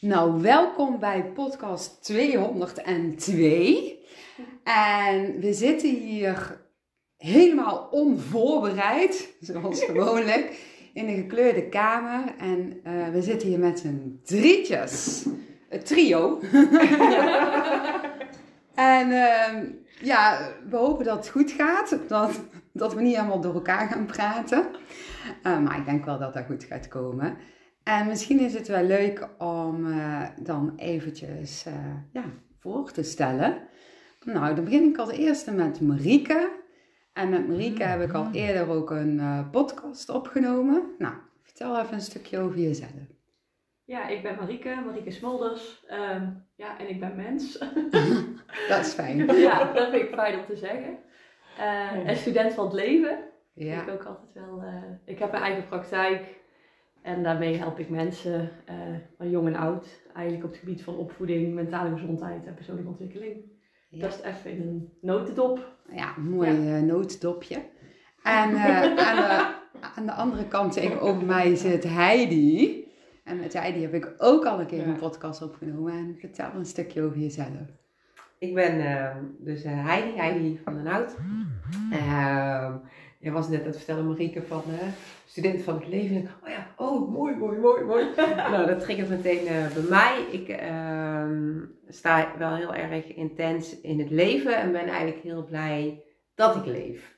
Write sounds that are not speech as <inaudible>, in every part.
Nou, welkom bij podcast 202. En we zitten hier helemaal onvoorbereid, zoals gewoonlijk, in een gekleurde kamer. En uh, we zitten hier met z'n drietjes. Het trio. <laughs> en uh, ja, we hopen dat het goed gaat. Dat, dat we niet helemaal door elkaar gaan praten. Uh, maar ik denk wel dat dat goed gaat komen. En misschien is het wel leuk om uh, dan eventjes uh, ja, voor te stellen. Nou, dan begin ik als eerste met Marieke. En met Marieke heb ik al eerder ook een uh, podcast opgenomen. Nou, vertel even een stukje over jezelf. Ja, ik ben Marieke, Marieke Smolders. Um, ja, en ik ben mens. <laughs> dat is fijn. <laughs> ja, dat vind ik fijn om te zeggen. en student van het leven. Ja. Ik ook altijd wel. ik heb een eigen praktijk. En daarmee help ik mensen, uh, van jong en oud, eigenlijk op het gebied van opvoeding, mentale gezondheid en persoonlijke ontwikkeling. Ja. Dat is even in een notendop. Ja, een mooi ja. Uh, notendopje. En uh, aan, de, aan, de, andere kant tegenover mij zit Heidi. En met Heidi heb ik ook al een keer een podcast opgenomen. En vertel een stukje over jezelf. Ik ben dus Heidi, Heidi van den Hout. Je was net aan het vertellen, Marieke, van uh, student van het leven. Oh ja, oh, mooi, mooi, mooi, mooi. <laughs> nou, dat triggert meteen uh, bij mij. Ik uh, sta wel heel erg intens in het leven en ben eigenlijk heel blij dat ik leef.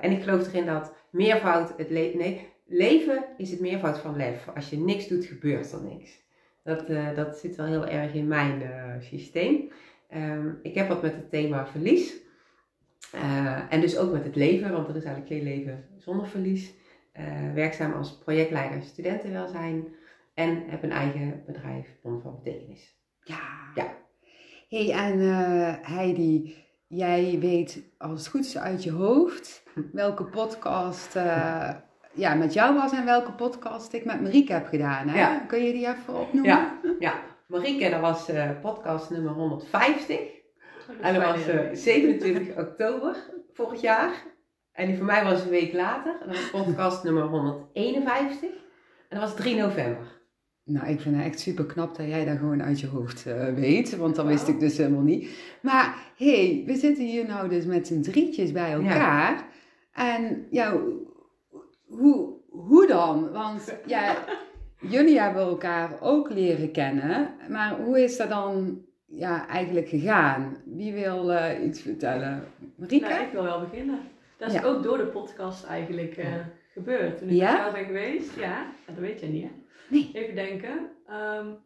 en ik geloof erin dat meervoud het leven... Nee, leven is het meervoud van lef. Als je niks doet, gebeurt er niks. Dat, dat zit wel heel erg in mijn systeem. Um, ik heb wat met het thema verlies. Uh, en dus ook met het leven, want er is eigenlijk geen leven zonder verlies. Uh, werkzaam als projectleider studentenwelzijn en heb een eigen bedrijf, Bron van Betekenis. Ja. ja. hey, en uh, Heidi, jij weet als het goed is uit je hoofd <laughs> welke podcast ja, met jou was en welke podcast ik met Marieke heb gedaan. Hè? Ja. Kun je die even opnoemen? Ja, ja. Marieke, dat was podcast nummer 150. En dat was uh, 27 oktober vorig jaar. En die voor mij was een week later. En dat was podcast <laughs> nummer 151. En dat was 3 november. Nou, ik vind het echt super knap dat jij dat gewoon uit je hoofd uh, weet. Want dat wist ik dus helemaal niet. Maar hé, hey, we zitten hier nou dus met z'n drietjes bij elkaar. Ja. En ja, hoe, hoe dan? Want ja, <laughs> jullie hebben elkaar ook leren kennen. Maar hoe is dat dan ja, eigenlijk gegaan? Wie wil uh, iets vertellen? Marieke? Nou, ik wil wel beginnen. Dat is ja. ook door de podcast eigenlijk uh, ja. gebeurd. Toen ik ja? bij jou ben geweest. Ja, dat weet jij niet hè? Nee. Even denken. Um,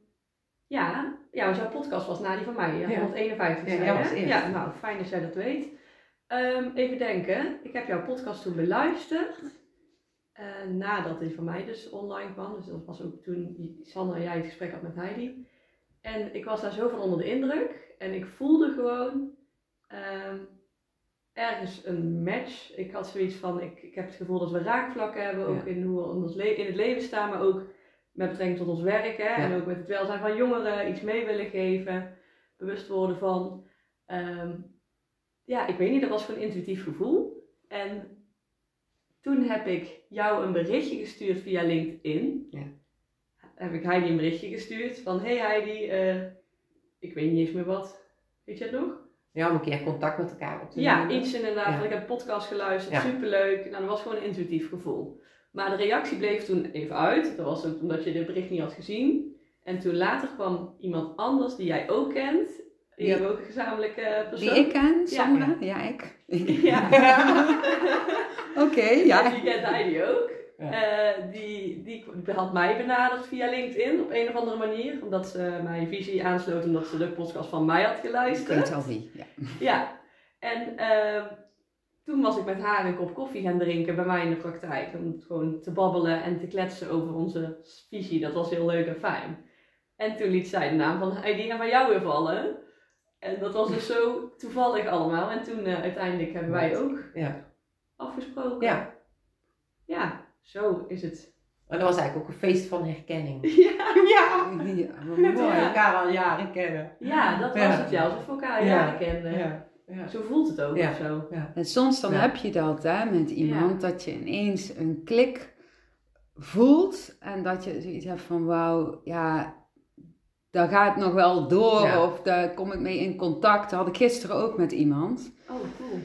ja, ja, jouw podcast was na die van mij. Ja, 151 ja, jij was eerst. Ja, nou fijn dat jij dat weet. Um, even denken. Ik heb jouw podcast toen beluisterd. Uh, nadat die van mij dus online kwam. Dus dat was ook toen Sanne en jij het gesprek had met Heidi. En ik was daar zo van onder de indruk. En ik voelde gewoon um, ergens een match. Ik had zoiets van, ik, ik heb het gevoel dat we raakvlakken hebben. Ook ja. in hoe we ons in het leven staan. Maar ook met betrekking tot ons werk. Hè? Ja. En ook met het welzijn van jongeren. Iets mee willen geven. Bewust worden van. Um, ja, ik weet niet. Dat was een intuïtief gevoel. En toen heb ik jou een berichtje gestuurd via LinkedIn. Ja heb ik Heidi een berichtje gestuurd van hey Heidi, uh, ik weet niet eens meer wat. Weet je het nog? Ja, om een keer contact met elkaar op te Ja, nemen. iets inderdaad. Ja. Ik heb een podcast geluisterd, ja. superleuk. Nou, dat was gewoon een intuïtief gevoel. Maar de reactie bleef toen even uit. Dat was ook omdat je dit bericht niet had gezien. En toen later kwam iemand anders die jij ook kent. Die, die hebben ook een gezamenlijke persoon. Die ik ken, Sandra? Ja, ja ik. Ja. <laughs> Oké, okay, ja. <laughs> Die kent Heidi ook. Ja. Uh, die, die had mij benaderd via LinkedIn op een of andere manier. Omdat ze mijn visie aansloot omdat ze de podcast van mij had geluisterd. Ik weet al wie, ja. <laughs> Ja. En uh, toen was ik met haar een kop koffie gaan drinken bij mij in de praktijk. Om gewoon te babbelen en te kletsen over onze visie. Dat was heel leuk en fijn. En toen liet zij de naam van Heidi en van jou weer vallen. En dat was dus zo toevallig allemaal. En toen uh, uiteindelijk hebben wij ook ja. afgesproken. Ja. Ja, zo is het. Maar dat was eigenlijk ook een feest van herkenning. <laughs> Ja, ja. ja we elkaar al jaren kennen. Ja, dat was Ja. het ja. Alsof we elkaar jaren kenden. Ja. Ja. Zo voelt het ook Ja. of zo. Ja. En soms dan Ja. heb je dat hè, met iemand, dat je ineens een klik voelt en dat je zoiets hebt van wauw, ja, daar gaat het nog wel door Ja. of daar kom ik mee in contact. Dat had ik gisteren ook met iemand. Oh, cool.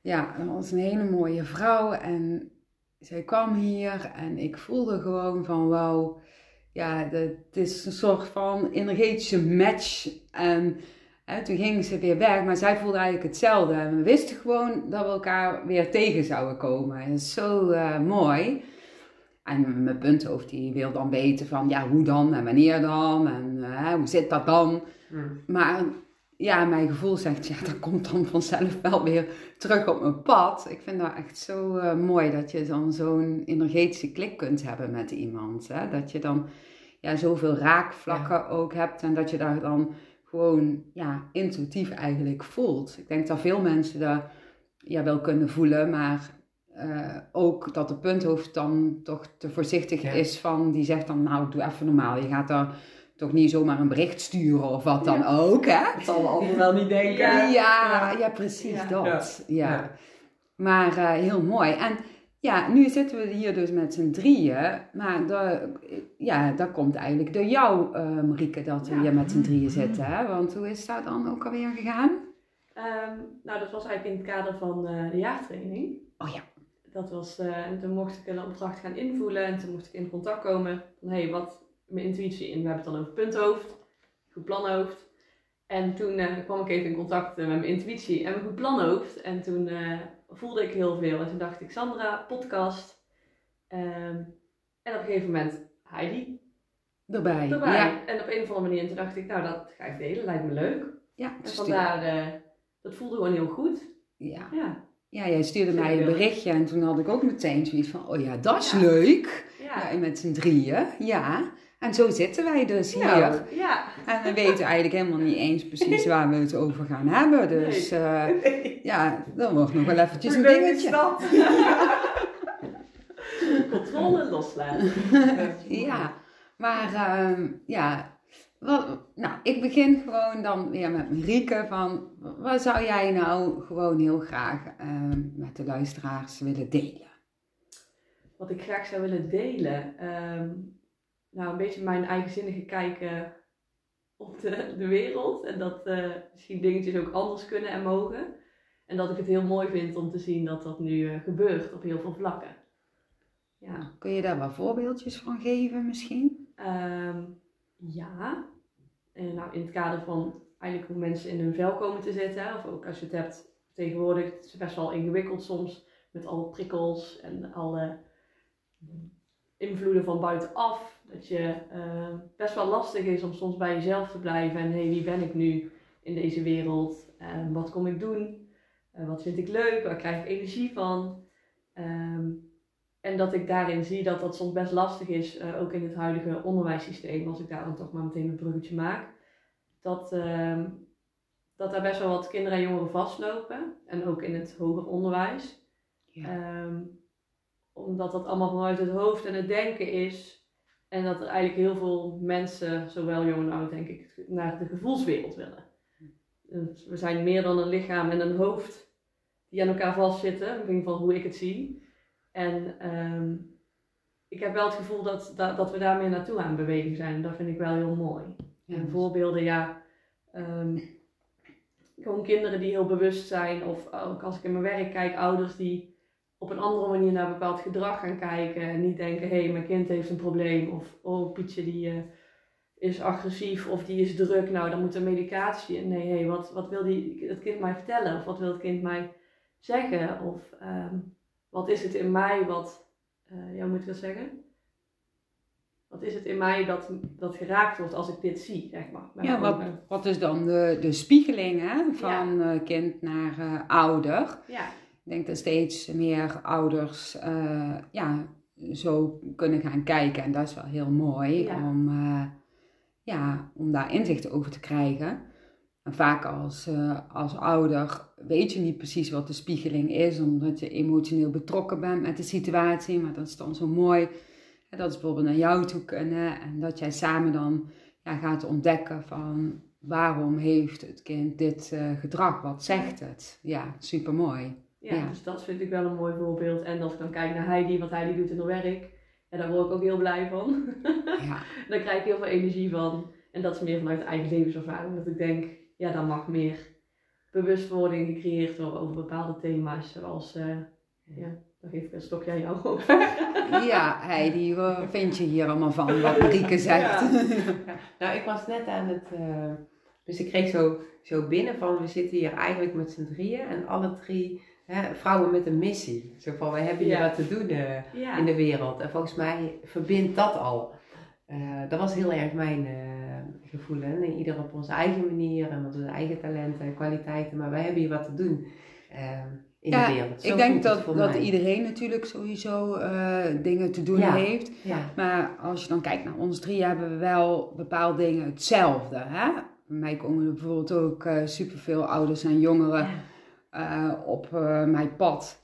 Ja, dat was een hele mooie vrouw en zij kwam hier en ik voelde gewoon van wauw, ja, het is een soort van energetische match. En hè, toen ging ze weer weg, maar zij voelde eigenlijk hetzelfde. En we wisten gewoon dat we elkaar weer tegen zouden komen. Dat is zo eh, mooi. En mijn punthoofd die wil dan weten van ja, hoe dan en wanneer dan en eh, hoe zit dat dan. Mm. Maar ja, mijn gevoel zegt, ja, dat komt dan vanzelf wel weer terug op mijn pad. Ik vind dat echt zo eh, mooi dat je dan zo'n energetische klik kunt hebben met iemand. Hè? Dat je dan ja, zoveel raakvlakken ook hebt en dat je daar dan gewoon ja, intuïtief eigenlijk voelt. Ik denk dat veel mensen dat ja, wel kunnen voelen, maar eh, ook dat de punthoofd dan toch te voorzichtig Ja. is van, die zegt dan, nou, doe even normaal. Je gaat daar toch niet zomaar een bericht sturen of wat dan ook, hè? Dat zal de ander wel niet denken. Ja, Ja. ja, precies Ja. dat. Ja. Ja. Maar eh, heel mooi. En ja, nu zitten we hier dus met z'n drieën. Maar dat, ja, dat komt eigenlijk door jou, eh Marieke, dat we Ja. hier met z'n drieën zitten. Hè? Want hoe is dat dan ook alweer gegaan? Ehm, nou, dat was eigenlijk in het kader van eh, de jaartraining. Oh ja. Dat was, eh, en toen mocht ik een opdracht gaan invoelen en toen moest ik in contact komen van, hé, hey, wat mijn intuïtie in? We hebben het dan over punthoofd, goed planhoofd. En toen eh, kwam ik even in contact eh, met mijn intuïtie en mijn goed planhoofd. En toen eh, voelde ik heel veel. En toen dacht ik, Sandra, podcast. Ehm, en op een gegeven moment Heidi Erbij. erbij. Ja, En op een of andere manier toen dacht ik, nou dat ga ik delen, lijkt me leuk. ja, En vandaar, dat voelde gewoon heel goed. ja. Ja, ja, jij stuurde mij een berichtje en toen had ik ook meteen zoiets van, oh ja, dat is Ja. leuk. ja. Ja, met z'n drieën, ja. En zo zitten wij dus hier. Nou, ja. En we weten eigenlijk helemaal niet eens precies waar we het over gaan hebben. Dus eh, ja, dan wordt nog wel eventjes een Hoe dingetje. dat? <laughs> Controle loslaten. <laughs> Ja, maar ehm, ja, wat, nou, ik begin gewoon dan weer met Marieke van, wat zou jij nou gewoon heel graag ehm, met de luisteraars willen delen? Wat ik graag zou willen delen. ehm, nou, een beetje mijn eigenzinnige kijken op de, de wereld. En dat eh, misschien dingetjes ook anders kunnen en mogen. En dat ik het heel mooi vind om te zien dat dat nu eh, gebeurt op heel veel vlakken. Ja. Kun je daar wat voorbeeldjes van geven misschien? Ehm, ja. En nou, in het kader van eigenlijk hoe mensen in hun vel komen te zitten. Of ook als je het hebt tegenwoordig. Het is best wel ingewikkeld soms. Met alle prikkels en alle invloeden van buitenaf. Dat je eh, best wel lastig is om soms bij jezelf te blijven. En hé, hey, wie ben ik nu in deze wereld? En wat kom ik doen? Eh, wat vind ik leuk? Waar krijg ik energie van? Ehm, en dat ik daarin zie dat dat soms best lastig is, eh, ook in het huidige onderwijssysteem, als ik daar dan toch maar meteen een bruggetje maak. Dat, ehm, dat daar best wel wat kinderen en jongeren vastlopen. En ook in het hoger onderwijs. Ja. Ehm, omdat dat allemaal vanuit het hoofd en het denken is. En dat er eigenlijk heel veel mensen, zowel jong en oud denk ik, naar de gevoelswereld willen. Dus we zijn meer dan een lichaam en een hoofd die aan elkaar vastzitten, in ieder geval hoe ik het zie. En ehm, ik heb wel het gevoel dat, dat, dat we daar meer naartoe aan het bewegen zijn. En dat vind ik wel heel mooi. Ja, En voorbeelden, ja. ehm, gewoon kinderen die heel bewust zijn. Of ook als ik in mijn werk kijk, ouders die op een andere manier naar bepaald gedrag gaan kijken. En niet denken, hé, hey, mijn kind heeft een probleem. Of, oh, Pietje die eh, is agressief of die is druk. Nou, dan moet er medicatie in. Nee, hé, hey, wat, wat wil die, het kind mij vertellen? Of wat wil het kind mij zeggen? Of ehm, wat is het in mij wat, eh ja, hoe moet ik dat zeggen? Wat is het in mij dat, dat geraakt wordt als ik dit zie, zeg maar. Ja, wat, wat is dan de, de spiegeling hè, van eh, kind naar eh, ouder? Ja, denk dat steeds meer ouders eh, ja, zo kunnen gaan kijken. En dat is wel heel mooi Ja. om, eh, ja, om daar inzicht over te krijgen. En vaak als, eh, als ouder weet je niet precies wat de spiegeling is, omdat je emotioneel betrokken bent met de situatie. Maar dat is dan zo mooi. hè, Dat is bijvoorbeeld naar jou toe kunnen. En dat jij samen dan ja, gaat ontdekken van waarom heeft het kind dit eh, gedrag? Wat zegt het? Ja, super mooi. Ja, Ja. dus dat vind ik wel een mooi voorbeeld. En als ik dan kijk naar Heidi, wat Heidi doet in haar werk, ja, daar word ik ook heel blij van. Ja. <laughs> daar krijg ik heel veel energie van. En dat is meer vanuit eigen levenservaring. Dat ik denk, ja, dan mag meer bewustwording gecreëerd worden over bepaalde thema's. Zoals, uh, ja, dan geef ik een stokje aan jou over. <laughs> Ja, Heidi, wat vind je hier allemaal van, wat Marieke zegt? Ja. Nou, ik was net aan het... Uh, dus ik kreeg zo, zo binnen van, we zitten hier eigenlijk met z'n drieën. En alle drie hè, vrouwen met een missie. Zo van, wij hebben hier wat te doen uh, in de wereld. En volgens mij verbindt dat al. dat was heel erg mijn gevoel. Hè? Ieder op onze eigen manier en met onze eigen talenten en kwaliteiten. Maar wij hebben hier wat te doen uh, in de wereld. Zo ik denk dat, dat iedereen natuurlijk sowieso uh, dingen te doen heeft. Ja. Maar als je dan kijkt naar ons drie, hebben we wel bepaalde dingen hetzelfde. Hè? Bij mij komen er bijvoorbeeld ook uh, superveel ouders en jongeren op mijn pad.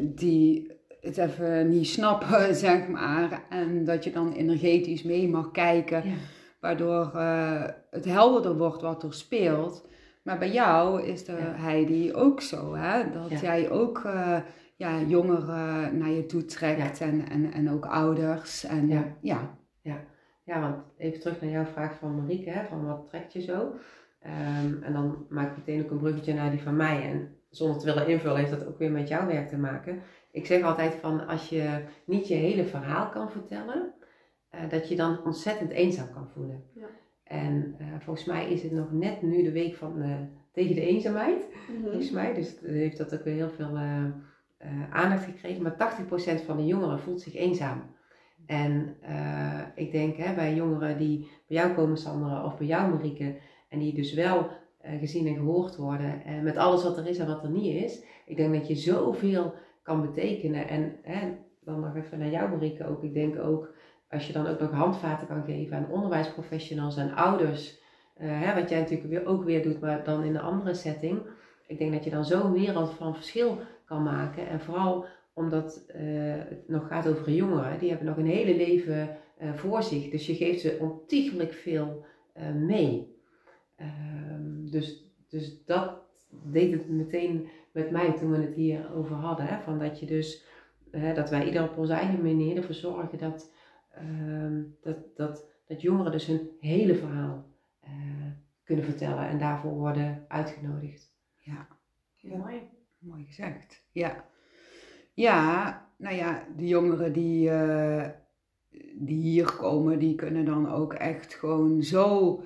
die het even niet snappen, <laughs> zeg maar. En dat je dan energetisch mee mag kijken. Ja waardoor het helderder wordt wat er speelt. Maar bij jou is de ja. Heidi ook zo, hè? dat jij ook ja, jongeren naar je toe trekt en, en, en ook ouders. En, ja. Ja. ja. ja, want even terug naar jouw vraag van Marieke, hè, van wat trekt je zo? Um, en dan maak ik meteen ook een bruggetje naar die van mij. En zonder te willen invullen heeft dat ook weer met jouw werk te maken. Ik zeg altijd van als je niet je hele verhaal kan vertellen, uh, dat je dan ontzettend eenzaam kan voelen. Ja. En uh, volgens mij is het nog net nu de week van, uh, tegen de eenzaamheid, mm-hmm. volgens mij. Dus heeft dat ook weer heel veel aandacht gekregen. Maar 80% van de jongeren voelt zich eenzaam. En ik denk hè, bij jongeren die bij jou komen, Sandra, of bij jou, Marieke, en die dus wel gezien en gehoord worden, en met alles wat er is en wat er niet is, ik denk dat je zoveel kan betekenen. En hè, dan nog even naar jou, Marieke, ook. Ik denk ook als je dan ook nog handvaten kan geven aan onderwijsprofessionals en ouders, uh, hè, wat jij natuurlijk weer, ook weer doet, maar dan in een andere setting. Ik denk dat je dan zo'n wereld van verschil kan maken. En vooral omdat het nog gaat over jongeren, die hebben nog een hele leven voor zich. Dus je geeft ze ontiegelijk veel mee. Ehm, dus, dus dat deed het meteen met mij toen we het hier over hadden. Hè, van dat je dus, dat wij ieder op onze eigen manier ervoor zorgen dat Ehm, dat, dat, dat jongeren dus hun hele verhaal uh, kunnen vertellen en daarvoor worden uitgenodigd. Ja, ja. mooi. Mooi gezegd. Ja. Ja, nou ja, de jongeren die, uh, die hier komen, die kunnen dan ook echt gewoon zo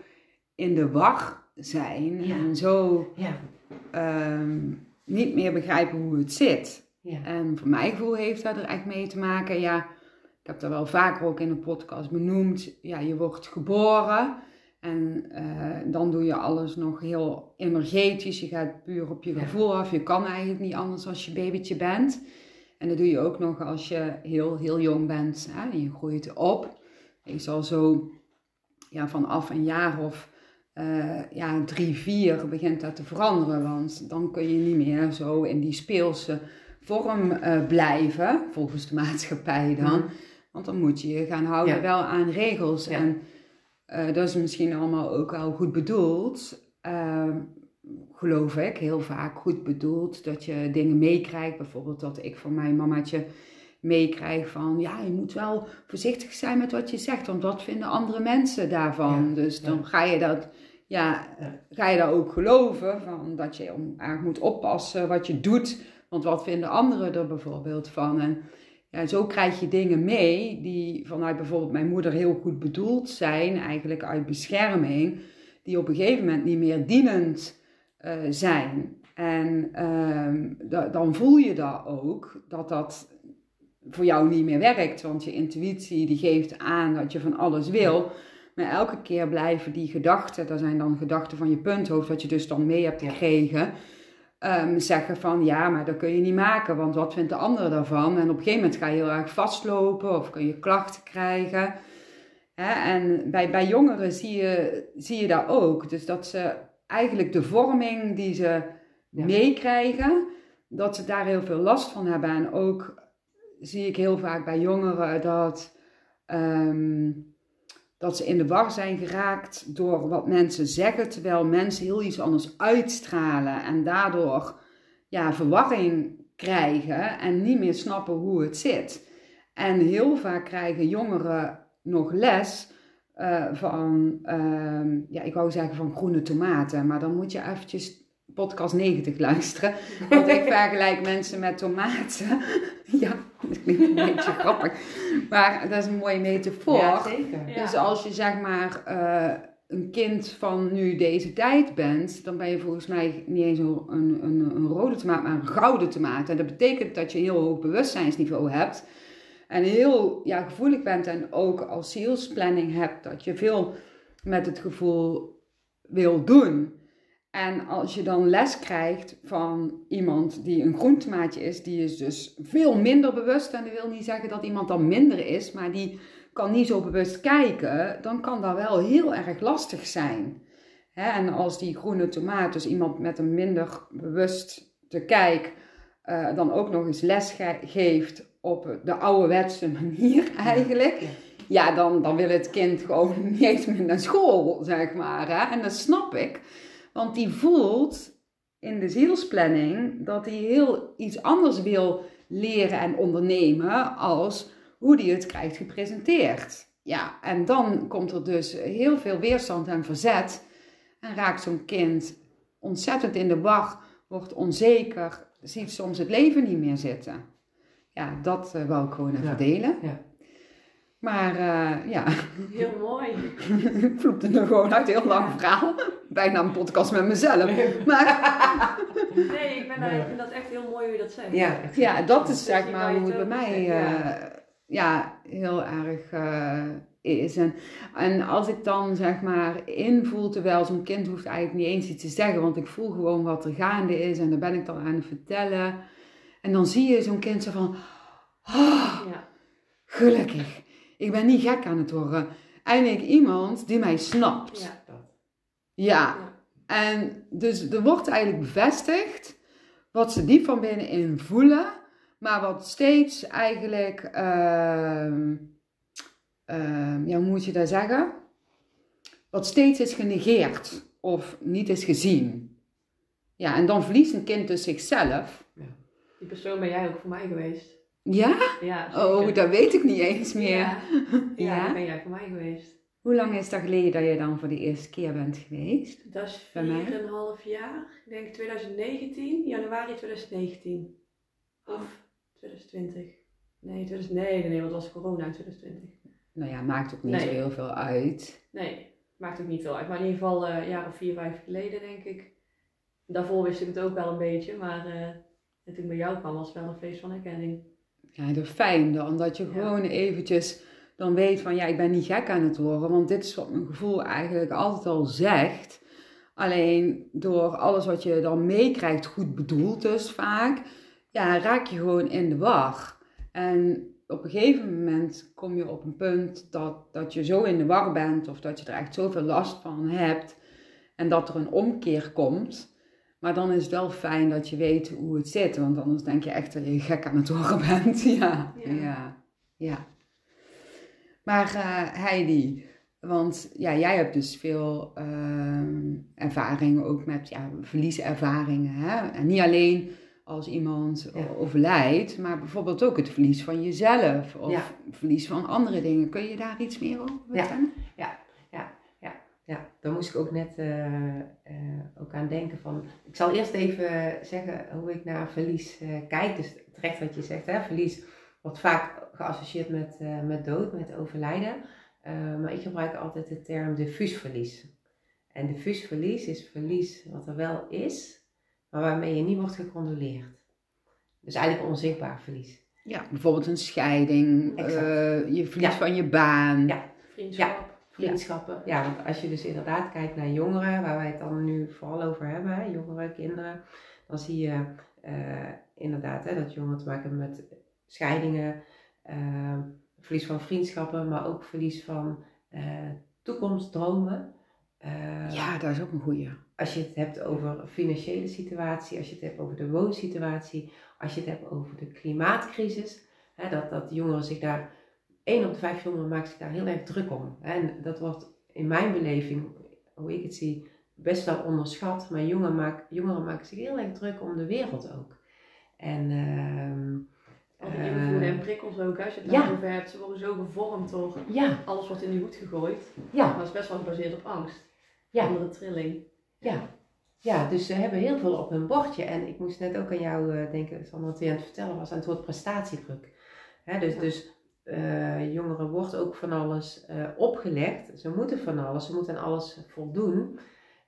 in de war zijn ja. en zo ja. um, niet meer begrijpen hoe het zit. Ja. En voor mijn gevoel heeft dat er echt mee te maken, ja, ik heb dat wel vaker ook in een podcast benoemd. Ja, je wordt geboren en uh, dan doe je alles nog heel energetisch. Je gaat puur op je gevoel af. Je kan eigenlijk niet anders als je babytje bent. En dat doe je ook nog als je heel, heel jong bent. Hè? En je groeit op. Je zal zo ja, vanaf een jaar of uh, ja, drie, vier begint dat te veranderen. Want dan kun je niet meer zo in die speelse vorm uh, blijven, volgens de maatschappij dan. Mm. Want dan moet je je gaan houden wel aan regels. En uh, dat is misschien allemaal ook wel goed bedoeld. Uh, geloof ik, heel vaak goed bedoeld. Dat je dingen meekrijgt. Bijvoorbeeld dat ik van mijn mamaatje meekrijg van... Ja, je moet wel voorzichtig zijn met wat je zegt. Want wat vinden andere mensen daarvan? Dus dan ga je dat... Ja, ga je dat ook geloven? Van dat je erg moet oppassen wat je doet. Want wat vinden anderen er bijvoorbeeld van? En ja, zo krijg je dingen mee die vanuit bijvoorbeeld mijn moeder heel goed bedoeld zijn, eigenlijk uit bescherming, die op een gegeven moment niet meer dienend uh, zijn. En uh, dan voel je dat ook, dat dat voor jou niet meer werkt, want je intuïtie die geeft aan dat je van alles wil. Maar elke keer blijven die gedachten, dat zijn dan gedachten van je punthoofd, wat je dus dan mee hebt gekregen um, zeggen van ja, maar dat kun je niet maken, want wat vindt de ander daarvan? En op een gegeven moment ga je heel erg vastlopen of kun je klachten krijgen. Hè? En bij, bij jongeren zie je, zie je dat ook. Dus dat ze eigenlijk de vorming die ze meekrijgen, dat ze daar heel veel last van hebben. En ook zie ik heel vaak bij jongeren dat. Um, dat ze in de war zijn geraakt door wat mensen zeggen, terwijl mensen heel iets anders uitstralen en daardoor ja, verwarring krijgen en niet meer snappen hoe het zit. En heel vaak krijgen jongeren nog les eh, van, ehm, ja, ik wou zeggen van groene tomaten, maar dan moet je eventjes podcast 90 luisteren. Want ik <laughs> vergelijk mensen met tomaten. <laughs> ja, dat <laughs> klinkt een beetje <laughs> grappig. Maar dat is een mooie metafoor. Ja, zeker. Ja. Dus als je zeg maar eh, een kind van nu deze tijd bent, dan ben je volgens mij niet eens een, een, een, een rode tomaat, maar een gouden tomaat. En dat betekent dat je een heel hoog bewustzijnsniveau hebt. En heel ja, gevoelig bent en ook als zielsplanning hebt, dat je veel met het gevoel wil doen. En als je dan les krijgt van iemand die een groentemaatje is, die is dus veel minder bewust. En dat wil niet zeggen dat iemand dan minder is, maar die kan niet zo bewust kijken, dan kan dat wel heel erg lastig zijn. En als die groene tomaat, dus iemand met een minder bewust te kijk, eh, dan ook nog eens les ge- geeft op de ouderwetse manier eigenlijk. Ja. Ja, dan, dan wil het kind gewoon <laughs> niet eens meer naar school, zeg maar. Hè? En dat snap ik. Want die voelt in de zielsplanning dat hij heel iets anders wil leren en ondernemen als hoe hij het krijgt gepresenteerd. Ja, en dan komt er dus heel veel weerstand en verzet. En raakt zo'n kind ontzettend in de war, wordt onzeker, ziet soms het leven niet meer zitten. Ja, dat eh, wou ik gewoon even Ja. delen. Ja. Maar eh, ja, Heel mooi. <laughs> ik vloepte er gewoon uit, heel lang verhaal. Bijna een podcast met mezelf. Maar <laughs> Nee, ik, ben daar, ik vind dat echt heel mooi hoe je dat zegt. Ja, ja, dat is zeg maar hoe het bij mij eh, ja, heel erg eh, is. En, en als ik dan zeg maar invoel, terwijl zo'n kind hoeft eigenlijk niet eens iets te zeggen, want ik voel gewoon wat er gaande is en daar ben ik dan aan het vertellen. En dan zie je zo'n kind zo van, oh, Ja. gelukkig, ik ben niet gek aan het worden. Eindelijk iemand die mij snapt. Ja. Dat. Ja, en dus er wordt eigenlijk bevestigd wat ze diep van binnenin voelen, maar wat steeds eigenlijk, ehm, ehm, ja, hoe moet je dat zeggen? Wat steeds is genegeerd of niet is gezien. Ja, en dan verliest een kind dus zichzelf. Die persoon ben jij ook voor mij geweest. Ja? Ja, Oh, dat weet ik niet eens meer. Ja, ja, ben jij voor mij geweest. Hoe lang is dat geleden dat je dan voor de eerste keer bent geweest? Dat is Bij mij? 4,5 jaar. Ik denk 2019, januari 2019. Of 2020. Nee, 2000, nee, nee, want het was corona in 2020. Nou ja, maakt ook niet Nee. zo heel veel uit. Nee, maakt ook niet veel uit. Maar in ieder geval eh, een jaar of vier, vijf geleden, denk ik. Daarvoor wist ik het ook wel een beetje, maar en toen ik bij jou kwam was het wel een feest van herkenning. Ja, dat fijn dan, dat je Ja. gewoon eventjes dan weet van ja, ik ben niet gek aan het worden. Want dit is wat mijn gevoel eigenlijk altijd al zegt. Alleen door alles wat je dan meekrijgt, goed bedoeld dus vaak, ja, raak je gewoon in de war. En op een gegeven moment kom je op een punt dat, dat je zo in de war bent of dat je er echt zoveel last van hebt en dat er een omkeer komt. Maar dan is het wel fijn dat je weet hoe het zit, want anders denk je echt dat je gek aan het worden <laughs> bent. Ja, Ja. ja, ja. Maar eh, Heidi, want ja, jij hebt dus veel ehm, ervaringen ook met ja, verlieservaringen. Hè? En niet alleen als iemand Ja. overlijdt, maar bijvoorbeeld ook het verlies van jezelf of Ja. verlies van andere dingen. Kun je daar iets meer over vertellen? Ja, daar moest ik ook net eh, eh, ook aan denken van. Ik zal eerst even zeggen hoe ik naar verlies eh, kijk. Dus terecht wat je zegt, hè, verlies wordt vaak geassocieerd met, eh, met dood, met overlijden. Eh, maar ik gebruik altijd de term diffuus verlies. En diffuus verlies is verlies wat er wel is, maar waarmee je niet wordt gecondoleerd. Dus eigenlijk onzichtbaar verlies. Ja, bijvoorbeeld een scheiding, eh, je verlies Ja. van je baan. Ja. Vriendschap. Vriendschappen. Ja, want als je dus inderdaad kijkt naar jongeren, waar wij het dan nu vooral over hebben, hè, jongeren, kinderen, dan zie je eh, inderdaad hè, dat jongeren te maken hebben met scheidingen, eh, verlies van vriendschappen, maar ook verlies van eh, toekomstdromen. Ja, dat is ook een goeie. Als je het hebt over financiële situatie, als je het hebt over de woonsituatie, als je het hebt over de klimaatcrisis, hè, dat, dat jongeren zich daar, één op de vijf jongeren maakt zich daar heel erg druk om. En dat wordt in mijn beleving, hoe ik het zie, best wel onderschat. Maar jongeren, maak, jongeren maken zich heel erg druk om de wereld ook. En ehm, Al die Eh, en prikkels ook, als je het ja. daarover hebt, ze worden zo gevormd door Ja, alles wordt in die hoed gegooid. ja, Maar het is best wel gebaseerd op angst. Ja. Andere trilling. ja. Ja, dus ze hebben heel veel op hun bordje. En ik moest net ook aan jou eh, denken, Sander, wat je aan het vertellen was, aan het woord prestatiedruk. Dus Ja. dus eh, jongeren wordt ook van alles eh, opgelegd. Ze moeten van alles, ze moeten aan alles voldoen.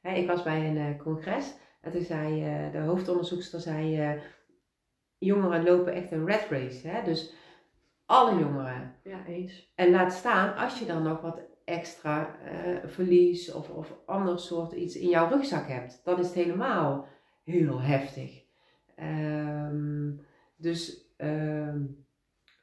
Hè, ik was bij een eh, congres en toen zei de hoofdonderzoekster, zei, jongeren lopen echt een red race. Hè? Dus alle jongeren. Ja, eens. En laat staan, als je dan nog wat extra verlies of, of ander soort iets in jouw rugzak hebt, dan is het helemaal heel heftig. Ehm, dus ehm,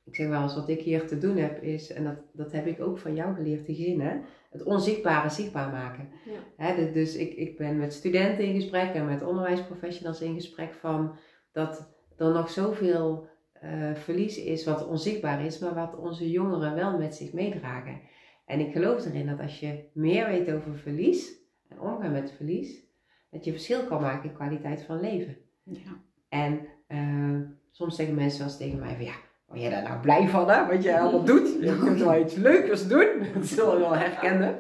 ik zeg wel eens, wat ik hier te doen heb is, en dat, dat heb ik ook van jou geleerd, die zinnen, het onzichtbare zichtbaar maken. Ja. Hè, dus- ik, ik ben met studenten in gesprek en met onderwijsprofessionals in gesprek van dat er nog zoveel eh, verlies is wat onzichtbaar is, maar wat onze jongeren wel met zich meedragen. En ik geloof erin dat als je meer weet over verlies en omgaan met verlies, dat je verschil kan maken in kwaliteit van leven. Ja. En eh, soms zeggen mensen wel eens tegen mij van ja, word jij daar nou blij van hè, wat je <laughs> allemaal doet? Je kunt wel iets leukers doen. <laughs> Dat zullen we wel herkennen.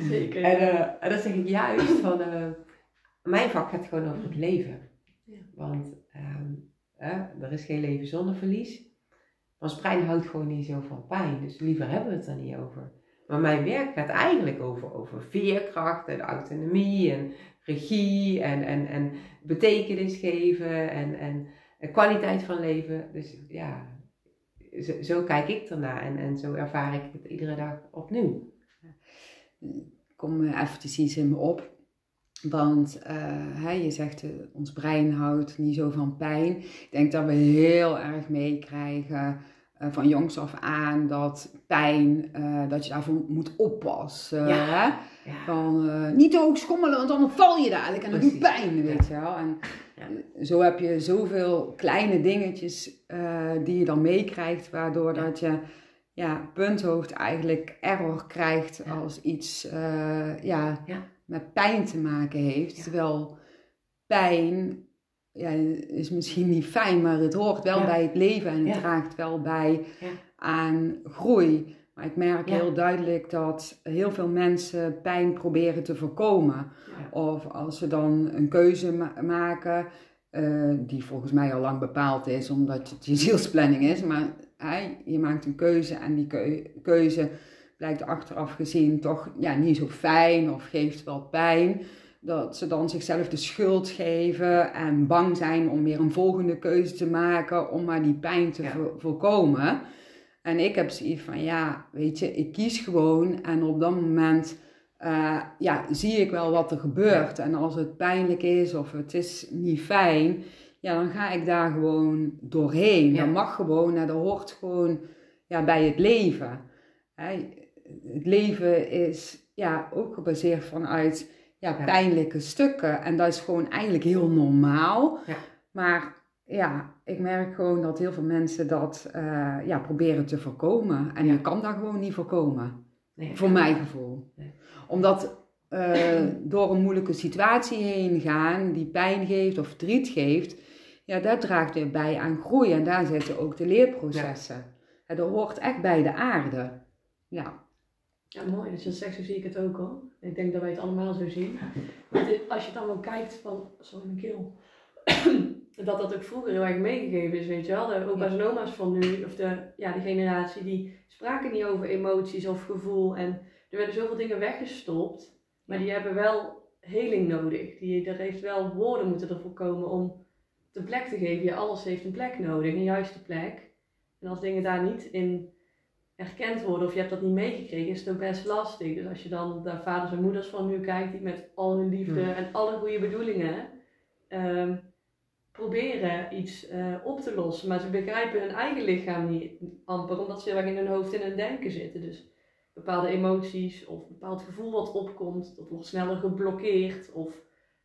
Zeker. En, en dan zeg ik juist van, eh, mijn vak gaat gewoon over het leven. Ja. Want ehm, er is geen leven zonder verlies. Ons brein houdt gewoon niet zo van pijn, dus liever hebben we het er niet over. Maar mijn werk gaat eigenlijk over, over veerkracht en autonomie en regie en, en, en betekenis geven en, en, en kwaliteit van leven. Dus ja, zo, zo kijk ik ernaar en, en zo ervaar ik het iedere dag opnieuw. kom eh, eventjes iets in me op. Want eh, hè, je zegt, eh, ons brein houdt niet zo van pijn. Ik denk dat we heel erg meekrijgen eh, van jongs af aan dat pijn, eh, dat je daarvoor moet oppassen. Ja. Hè? Ja. Van eh, niet te hoog schommelen, want dan val je dadelijk en dat doet Precies. pijn, weet je wel. En Zo heb je zoveel kleine dingetjes eh, die je dan meekrijgt, waardoor Ja. dat je ja, punthoofd eigenlijk error krijgt Ja. als iets eh, ja, Ja. met pijn te maken heeft. Terwijl pijn ja, is misschien niet fijn, maar het hoort wel bij het leven en het draagt wel bij aan groei. Maar ik merk Ja. heel duidelijk dat heel veel mensen pijn proberen te voorkomen. Ja. Of als ze dan een keuze ma- maken, eh, die volgens mij al lang bepaald is, omdat het je <laughs> zielsplanning is. Maar hè, je maakt een keuze en die keu- keuze blijkt achteraf gezien toch ja, niet zo fijn of geeft wel pijn. Dat ze dan zichzelf de schuld geven en bang zijn om weer een volgende keuze te maken om maar die pijn te Ja. vo- voorkomen. En ik heb zoiets van, ja, weet je, ik kies gewoon en op dat moment eh, ja, zie ik wel wat er gebeurt. En als het pijnlijk is of het is niet fijn, ja, dan ga ik daar gewoon doorheen. Ja. Dat mag gewoon dat hoort gewoon ja, bij het leven. Hè, Het leven is ja, ook gebaseerd vanuit ja, Ja. pijnlijke stukken. En dat is gewoon eigenlijk heel normaal. Ja. Maar ja, ik merk gewoon dat heel veel mensen dat eh, ja, proberen te voorkomen. En Ja. je kan dat gewoon niet voorkomen. Nee. Voor mijn gevoel. Nee. Omdat eh, <clears throat> door een moeilijke situatie heen gaan, die pijn geeft of verdriet geeft, ja, dat draagt weer bij aan groei. En daar zitten ook de leerprocessen. Ja. dat hoort echt bij de aarde. Ja. Ja, mooi. Dus dat zegt, zo zie ik het ook hoor. Ik denk dat wij het allemaal zo zien. Als je dan wel kijkt van, sorry mijn keel, <clears throat> dat dat ook vroeger heel erg meegegeven is, weet je wel. De opa's en oma's van nu, of de, ja, de generatie, die spraken niet over emoties of gevoel. En er werden zoveel dingen weggestopt, maar die hebben wel heling nodig. Die, er heeft wel woorden moeten ervoor komen om de plek te geven. Ja, alles heeft een plek nodig, een juiste plek. En als dingen daar niet in erkend worden of je hebt dat niet meegekregen, is het ook best lastig. Dus als je dan de vaders en moeders van nu kijkt, die met al hun liefde Hmm. en alle goede bedoelingen ehm, proberen iets eh, op te lossen. Maar ze begrijpen hun eigen lichaam niet amper, omdat ze heel erg in hun hoofd en hun denken zitten. Dus bepaalde emoties of een bepaald gevoel wat opkomt, dat wordt sneller geblokkeerd. Of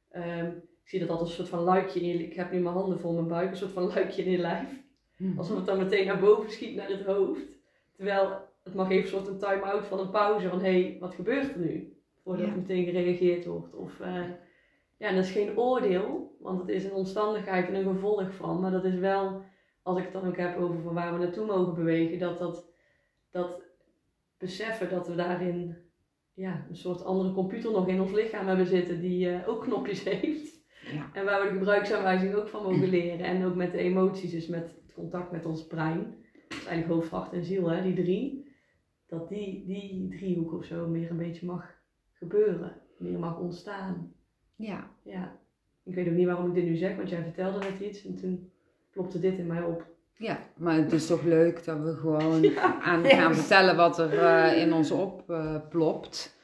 ehm, ik zie dat als een soort van luikje in je Ik heb nu mijn handen vol mijn buik, een soort van luikje in je lijf. Alsof het dan meteen naar boven schiet naar het hoofd. Terwijl het mag even een soort een time-out van een pauze van hé, hey, wat gebeurt er nu? Voordat Ja. meteen gereageerd wordt. Of, eh, ja, en dat is geen oordeel, want het is een omstandigheid en een gevolg van. Maar dat is wel als ik het dan ook heb over van waar we naartoe mogen bewegen, dat dat, dat beseffen dat we daarin ja, een soort andere computer nog in ons lichaam hebben zitten die eh, ook knopjes <laughs> heeft. Ja. En waar we de gebruiksaanwijzing ook van mogen leren. En ook met de emoties, dus met het contact met ons brein. Dat is eigenlijk hoofd, hart en ziel, hè, die drie. Dat die, die driehoek of zo meer een beetje mag gebeuren. Meer mag ontstaan. Ja. Ja. Ik weet ook niet waarom ik dit nu zeg, want jij vertelde net iets en toen plopte dit in mij op. Ja, maar het is toch leuk dat we gewoon <laughs> Ja. aan gaan vertellen wat er eh, in ons opplopt.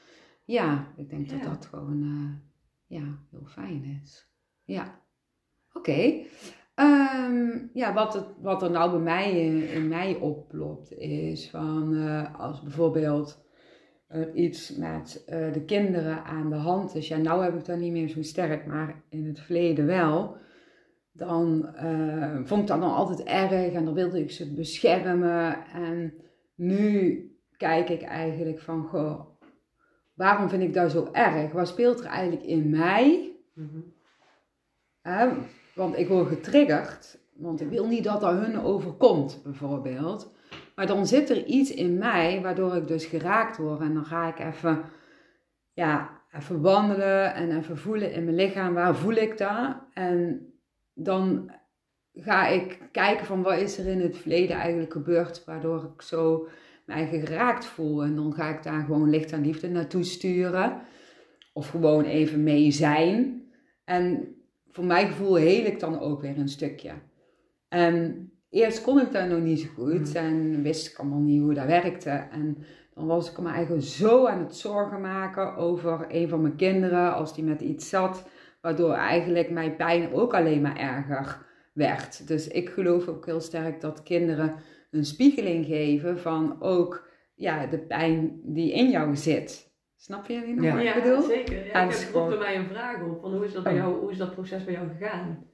ja, ik denk dat Ja. dat gewoon eh, ja, heel fijn is. Ja, oké. Ehm, ja, wat, het, wat er nou bij mij in, in mij oplopt is van eh, als bijvoorbeeld er iets met eh, de kinderen aan de hand is. Ja, nou heb ik dat niet meer zo sterk, maar in het verleden wel. Dan eh, vond ik dat dan altijd erg en dan wilde ik ze beschermen. En nu kijk ik eigenlijk van, goh, waarom vind ik dat zo erg? Wat speelt er eigenlijk in mij? Mhm. Want ik word getriggerd, want ik wil niet dat dat hun overkomt, bijvoorbeeld. Maar dan zit er iets in mij waardoor ik dus geraakt word. En dan ga ik even, ja, even wandelen en even voelen in mijn lichaam, waar voel ik dat? En dan ga ik kijken van wat is er in het verleden eigenlijk gebeurd, waardoor ik zo mij geraakt voel. En dan ga ik daar gewoon licht en liefde naartoe sturen. Of gewoon even mee zijn. En voor mijn gevoel heel ik dan ook weer een stukje. En eerst kon ik dat nog niet zo goed en wist ik allemaal niet hoe dat werkte. En dan was ik me eigenlijk zo aan het zorgen maken over een van mijn kinderen als die met iets zat, waardoor eigenlijk mijn pijn ook alleen maar erger werd. Dus ik geloof ook heel sterk dat kinderen een spiegeling geven van ook ja, de pijn die in jou zit. Snap je nog Ja. wat ik ja, bedoel? zeker. Ja, Ja, ik heb er bij mij een vraag op. Van hoe, is dat bij Oh. jou, hoe is dat proces bij jou gegaan?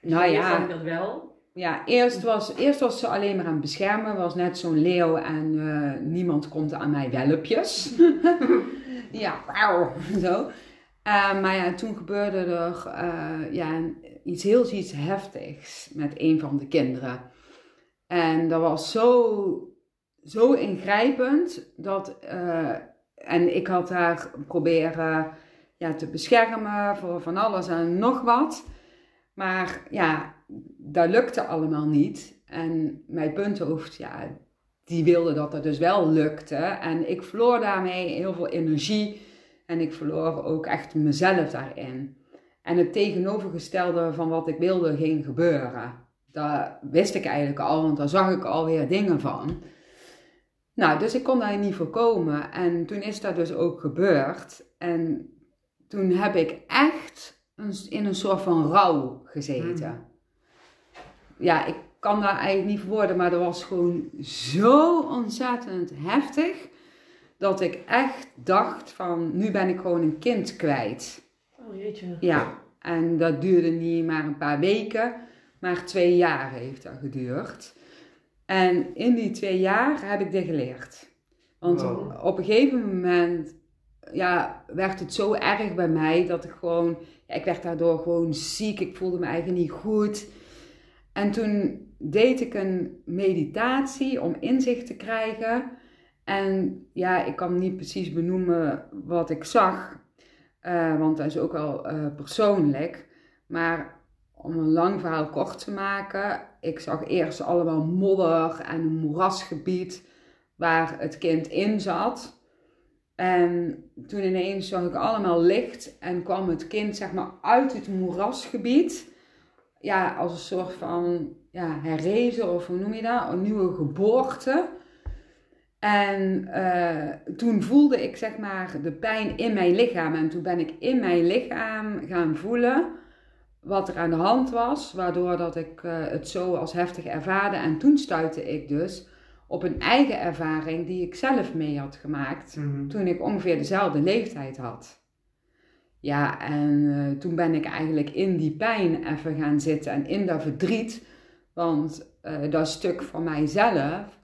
Nou ja. ik dat wel. Ja, eerst was, eerst was ze alleen maar aan het beschermen. Was net zo'n leeuw en eh, niemand komt aan mij welpjes. <laughs> ja, wauw, zo. Eh, maar ja, toen gebeurde er eh, ja, iets heel iets heftigs met een van de kinderen. En dat was zo, zo ingrijpend dat... en ik had haar proberen ja, te beschermen voor van alles en nog wat. Maar ja, dat lukte allemaal niet. En mijn punthoofd, ja, die wilde dat het dus wel lukte. En ik verloor daarmee heel veel energie. En ik verloor ook echt mezelf daarin. En het tegenovergestelde van wat ik wilde ging gebeuren. Dat wist ik eigenlijk al, want daar zag ik alweer dingen van. Nou, dus ik kon daar niet voorkomen. En toen is dat dus ook gebeurd. En toen heb ik echt in een soort van rouw gezeten. Ja, ik kan daar eigenlijk niet verwoorden, maar dat was gewoon zo ontzettend heftig. Dat ik echt dacht van, nu ben ik gewoon een kind kwijt. Oh jeetje. Ja, en dat duurde niet maar een paar weken, maar twee jaar heeft dat geduurd. En in die twee jaar heb ik dit geleerd. Want Wow. op een gegeven moment ja, werd het zo erg bij mij dat ik gewoon, ja, ik werd daardoor gewoon ziek, ik voelde me eigenlijk niet goed. En toen deed ik een meditatie om inzicht te krijgen. En ja, ik kan niet precies benoemen wat ik zag, eh, want dat is ook wel eh, persoonlijk. Maar om een lang verhaal kort te maken, ik zag eerst allemaal modder en een moerasgebied waar het kind in zat. En toen ineens zag ik allemaal licht en kwam het kind zeg maar uit het moerasgebied. Ja, als een soort van ja, herrezen of hoe noem je dat? Een nieuwe geboorte. En eh, toen voelde ik zeg maar de pijn in mijn lichaam. En toen ben ik in mijn lichaam gaan voelen wat er aan de hand was. Waardoor dat ik eh, het zo als heftig ervaarde. En toen stuitte ik dus op een eigen ervaring die ik zelf mee had gemaakt. Mhm. Toen ik ongeveer dezelfde leeftijd had. Ja, en eh, toen ben ik eigenlijk in die pijn even gaan zitten en in dat verdriet. Want eh, dat stuk van mijzelf,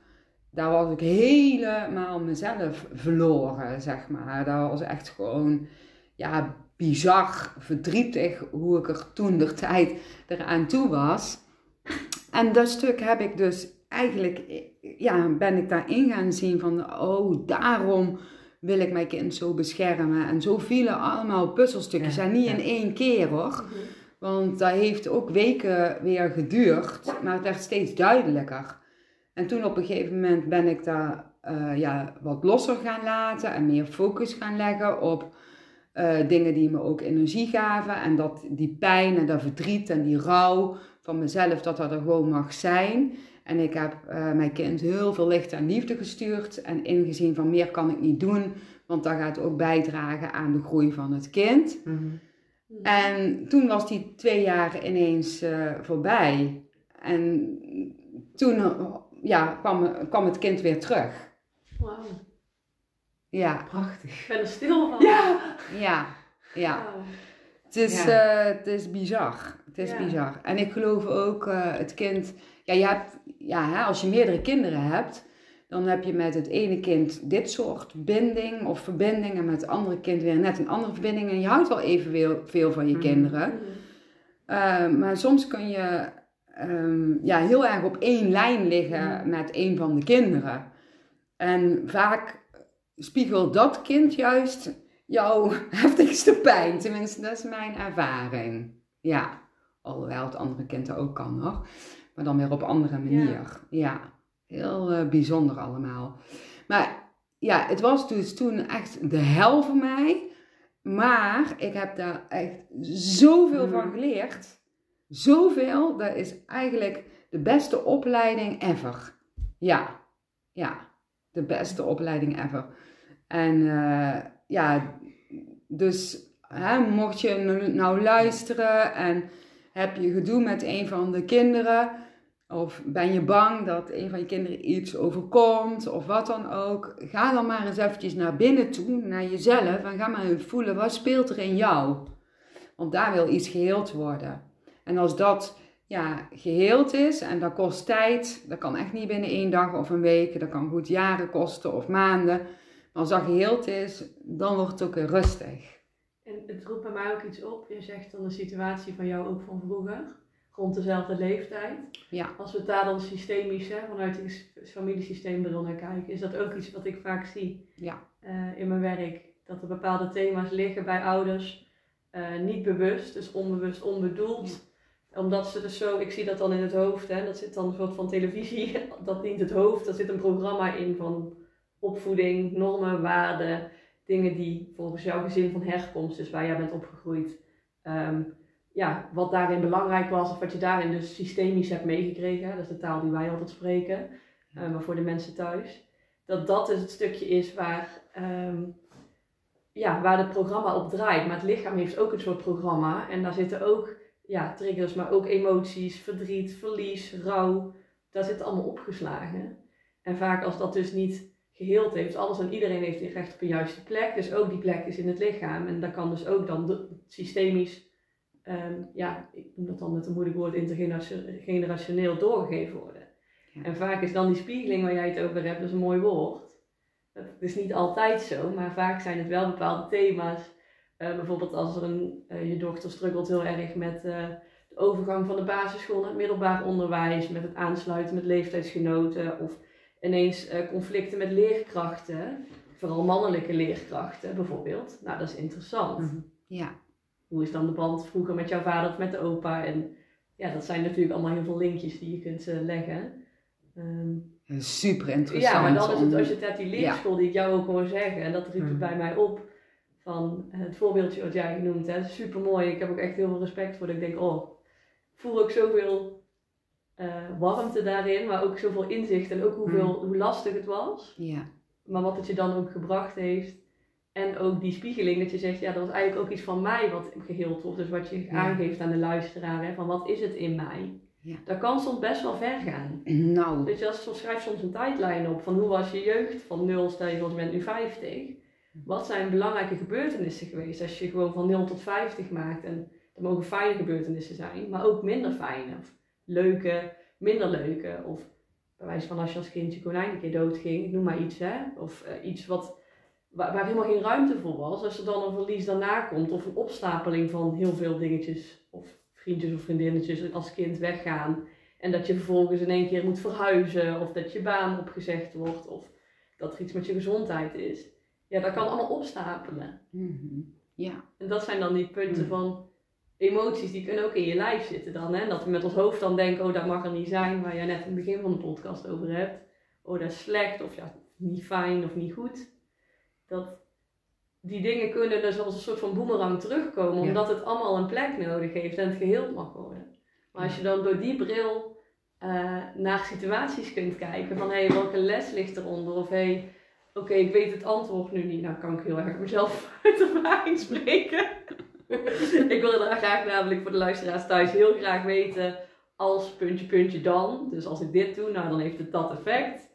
daar was ik helemaal mezelf verloren, zeg maar. Dat was echt gewoon, ja, bizar verdrietig hoe ik er toen de tijd eraan toe was. en dat stuk heb ik dus eigenlijk, ja, ben ik daarin gaan zien van, oh, daarom wil ik mijn kind zo beschermen. En zo vielen allemaal puzzelstukjes. Ja, en niet ja. in één keer hoor. Want dat heeft ook weken weer geduurd. Maar het werd steeds duidelijker. En toen op een gegeven moment ben ik daar eh, ja, wat losser gaan laten. En meer focus gaan leggen op eh, dingen die me ook energie gaven. En dat die pijn en dat verdriet en die rouw van mezelf, dat dat er gewoon mag zijn. En ik heb eh, mijn kind heel veel licht en liefde gestuurd. En ingezien van meer kan ik niet doen. Want dat gaat ook bijdragen aan de groei van het kind. Mhm. En toen was die twee jaar ineens eh, voorbij. En toen eh, ja, kwam, kwam het kind weer terug. Wauw. Ja, Prachtig. Ik ben er stil van. Ja! ja, ja. Wauw. Het is, Ja. het is bizar. Het is Ja. bizar. En ik geloof ook het kind. Ja, je hebt, ja hè, als je meerdere kinderen hebt, dan heb je met het ene kind dit soort binding of verbinding. En met het andere kind weer net een andere verbinding. En je houdt wel evenveel veel van je Mhm. kinderen. Uh, maar soms kun je um, ja, heel erg op één lijn liggen met een van de kinderen. En vaak spiegelt dat kind juist jouw <laughs> heftigste pijn. Tenminste, dat is mijn ervaring. Ja, alhoewel het andere kind dat ook kan hoor. Maar dan weer op een andere manier. Ja, heel uh, bijzonder allemaal. Maar ja, het was dus toen echt de hel voor mij. Maar ik heb daar echt zoveel van geleerd. Zoveel. Dat is eigenlijk de beste opleiding ever. Ja, ja. De beste opleiding ever. En uh, ja, dus hè, mocht je nou luisteren en heb je gedoe met een van de kinderen... Of ben je bang dat een van je kinderen iets overkomt of wat dan ook. Ga dan maar eens eventjes naar binnen toe, naar jezelf. En ga maar even voelen, wat speelt er in jou? Want daar wil iets geheeld worden. En als dat ja, geheeld is en dat kost tijd. Dat kan echt niet binnen één dag of een week. Dat kan goed jaren kosten of maanden. Maar als dat geheeld is, dan wordt het ook rustig. En het roept bij mij ook iets op. Je zegt dan een situatie van jou ook van vroeger rond dezelfde leeftijd. Ja. Als we daar dan systemisch, hè, vanuit het familiesysteembril naar kijken, is dat ook iets wat ik vaak zie ja. uh, in mijn werk. Dat er bepaalde thema's liggen bij ouders, uh, niet bewust, dus onbewust, onbedoeld. Ja. Omdat ze dus zo, ik zie dat dan in het hoofd, hè, dat zit dan een soort van televisie, <laughs> dat dient het hoofd, daar zit een programma in van opvoeding, normen, waarden, dingen die volgens jouw gezin van herkomst, dus waar jij bent opgegroeid, um, ja, wat daarin belangrijk was of wat je daarin dus systemisch hebt meegekregen, dat is de taal die wij altijd spreken, uh, maar voor de mensen thuis, dat dat dus het stukje is waar, um, ja, waar het programma op draait. Maar het lichaam heeft ook een soort programma en daar zitten ook ja, triggers, maar ook emoties, verdriet, verlies, rouw, daar zit allemaal opgeslagen. En vaak als dat dus niet geheeld heeft, alles en iedereen heeft recht op een juiste plek, dus ook die plek is in het lichaam en daar kan dus ook dan systemisch Um, ja, ik noem dat dan met een moeilijk woord intergenerationeel doorgegeven worden. Ja. En vaak is dan die spiegeling waar jij het over hebt, dat is een mooi woord. Dat is niet altijd zo, maar vaak zijn het wel bepaalde thema's. Uh, bijvoorbeeld als er een, uh, je dochter struggelt heel erg met uh, de overgang van de basisschool naar het middelbaar onderwijs, met het aansluiten met leeftijdsgenoten of ineens conflicten met leerkrachten, vooral mannelijke leerkrachten bijvoorbeeld. Nou, dat is interessant. Mm -hmm. Ja. Hoe is dan de band vroeger met jouw vader of met de opa? En ja, dat zijn natuurlijk allemaal heel veel linkjes die je kunt uh, leggen. Um, Super interessant. Ja, maar dan is het, als je het hebt, die leerschool ja. die ik jou ook hoor zeggen, en dat riep het bij mij op, van het voorbeeldje wat jij genoemd hebt, super mooi. Ik heb ook echt heel veel respect voor. Dat ik denk, oh, ik voel ook zoveel uh, warmte daarin, maar ook zoveel inzicht en ook hoeveel, mm. hoe lastig het was. Ja. Maar wat het je dan ook gebracht heeft. En ook die spiegeling, dat je zegt, ja, dat was eigenlijk ook iets van mij wat geheeld wordt. Dus wat je ja. aangeeft aan de luisteraar, hè, van wat is het in mij? Ja. Dat kan soms best wel ver gaan. <clears throat> Nou. Dus je schrijft soms een tijdlijn op van hoe was je jeugd van 0, stel je voor, je bent nu 50. Wat zijn belangrijke gebeurtenissen geweest als je gewoon van 0 tot 50 maakt? En er mogen fijne gebeurtenissen zijn, maar ook minder fijne. Of leuke, minder leuke. Of bij wijze van als je als kind je konijn een keer doodging, noem maar iets hè. Of uh, iets wat waar, waar, helemaal geen ruimte voor was. Als er dan een verlies daarna komt, of een opstapeling van heel veel dingetjes, of vriendjes of vriendinnetjes als kind weggaan. En dat je vervolgens in één keer moet verhuizen, of dat je baan opgezegd wordt, of dat er iets met je gezondheid is. Ja, dat kan allemaal opstapelen. Mhm. Ja. En dat zijn dan die punten Mm. van emoties die kunnen ook in je lijf zitten dan. Hè? Dat we met ons hoofd dan denken, oh dat mag er niet zijn, waar jij net in het begin van de podcast over hebt. Oh dat is slecht, of ja, niet fijn of niet goed. Dat die dingen kunnen dus als een soort van boemerang terugkomen, omdat het allemaal een plek nodig heeft en het geheeld mag worden. Maar als je dan door die bril eh, naar situaties kunt kijken, van hé, hey, welke les ligt eronder? Of hé, hey, oké, ik weet het antwoord nu niet. Nou kan ik heel erg mezelf <laughs> uit ervaring spreken. <laughs> ik wil daar graag namelijk voor de luisteraars thuis heel graag weten als puntje puntje dan. Dus als ik dit doe, nou dan heeft het dat effect.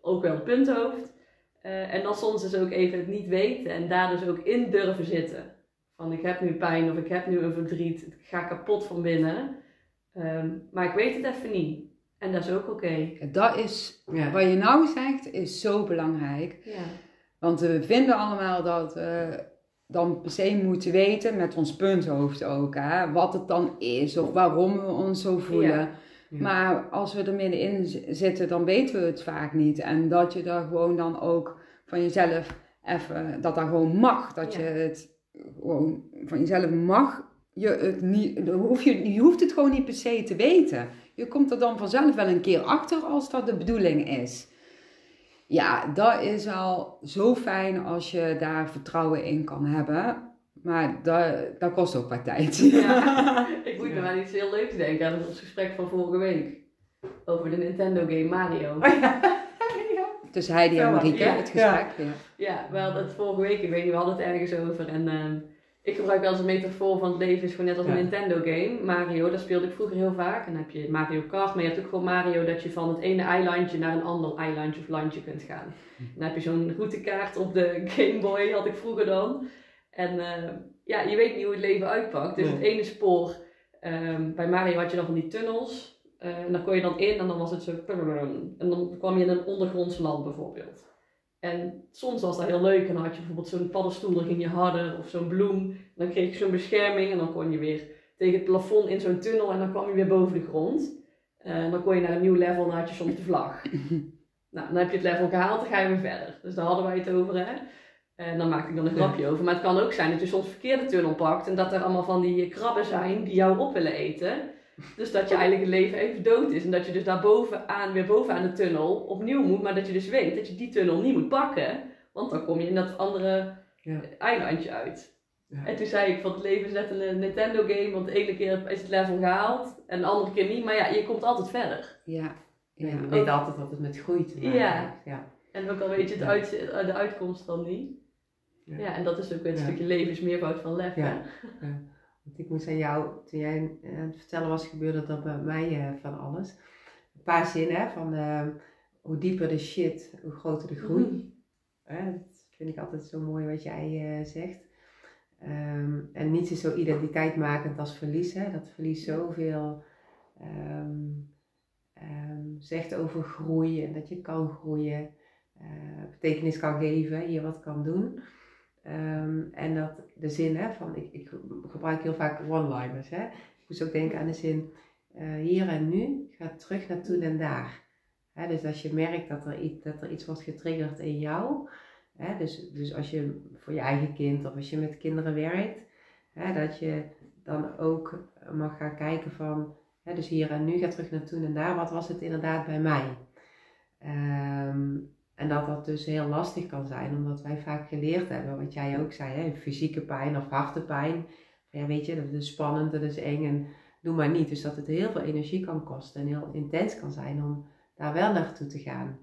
Ook wel punthoofd. Eh, en dan soms dus ook even het niet weten en daar dus ook in durven zitten. Van ik heb nu pijn of ik heb nu een verdriet, ik ga kapot van binnen. Ehm, maar ik weet het even niet. En dat is ook oké. Dat is, Ja. wat je nou zegt, is zo belangrijk. Ja. Want we vinden allemaal dat we dan per se moeten weten, met ons punthoofd ook, hè, wat het dan is of waarom we ons zo voelen. Ja. Ja. Maar als we er middenin zitten, dan weten we het vaak niet. En dat je daar gewoon dan ook van jezelf even, dat dat gewoon mag. Dat Ja. je het gewoon van jezelf mag. Je, het niet, hoef je, je hoeft het gewoon niet per se te weten. Je komt er dan vanzelf wel een keer achter als dat de bedoeling is. Ja, dat is wel zo fijn als je daar vertrouwen in kan hebben. Maar dat, dat kost ook wat tijd. Ja. <laughs> ik moet Ja. me aan iets heel leuks denken aan ons gesprek van vorige week. Over de Nintendo game Mario. Tussen Heidi en Marieke, ja. het gesprek. Ja. Ja, we hadden het vorige week, ik weet niet, we hadden het ergens over. En ehm, ik gebruik wel eens een metafoor van het leven is gewoon net als een Ja. Nintendo game. Mario, dat speelde ik vroeger heel vaak. En dan heb je Mario Kart, maar je hebt ook gewoon Mario dat je van het ene eilandje naar een ander eilandje of landje kunt gaan. Dan heb je zo'n routekaart op de Game Boy, had ik vroeger dan. En eh, ja, je weet niet hoe het leven uitpakt. Dus Nee. het ene spoor, ehm, bij Mario had je dan van die tunnels. eh, en daar kon je dan in en dan was het zo... En dan kwam je in een ondergronds land bijvoorbeeld. En soms was dat heel leuk en dan had je bijvoorbeeld zo'n paddenstoel, dan ging je harder, of zo'n bloem. Dan kreeg je zo'n bescherming en dan kon je weer tegen het plafond in zo'n tunnel en dan kwam je weer boven de grond. En dan kon je naar een nieuw level en dan had je soms de vlag. nou, dan heb je het level gehaald, dan ga je weer verder. Dus daar hadden wij het over, hè. En dan maak ik dan een grapje over. Maar het kan ook zijn dat je soms de verkeerde tunnel pakt en dat er allemaal van die krabben zijn die jou op willen eten. Dus dat je eigenlijk het leven even dood is. En dat je dus daar bovenaan, weer bovenaan de tunnel opnieuw moet. Maar dat je dus weet dat je die tunnel niet moet pakken. Want dan kom je in dat andere Ja. eilandje uit. Ja. En toen zei ik van het leven is net een Nintendo game. Want de ene keer is het level gehaald. En de andere keer niet. Maar ja, je komt altijd verder. Ja. Ja, je weet altijd wat het met groei te maken Ja. heeft. Ja. En ook al weet je het uit, de uitkomst dan niet. Ja. Ja, en dat is ook weer een stukje levensmeervoud van lef. Ja. Want ik moest aan jou, toen jij eh, aan het vertellen was, gebeurde dat bij mij eh, van alles. Een paar zinnen hè, van eh, hoe dieper de shit, hoe groter de groei. <laughs> Dat vind ik altijd zo mooi wat jij eh, zegt. Ehm, en niets is zo identiteitmakend als verlies. Hè? Dat verlies zoveel ehm, ehm, zegt over groei en dat je kan groeien, betekenis kan geven, hier wat kan doen. Ehm, en dat de zin hè, van, ik, ik gebruik heel vaak one-liners. Hè? Ik moest ook denken aan de zin, eh, hier en nu, ga terug naar toen en daar. Dus als je merkt dat er, iets, dat er iets wordt getriggerd in jou, hè, dus, dus als je voor je eigen kind of als je met kinderen werkt, hè, dat je dan ook mag gaan kijken van, hè, dus hier en nu, ga terug naar toen en daar, wat was het inderdaad bij mij? Ehm, en dat dat dus heel lastig kan zijn, omdat wij vaak geleerd hebben, wat jij ook zei, hè, fysieke pijn of hartepijn. Ja, weet je, dat is spannend, dat is eng en doe maar niet. Dus dat het heel veel energie kan kosten en heel intens kan zijn om daar wel naartoe te gaan.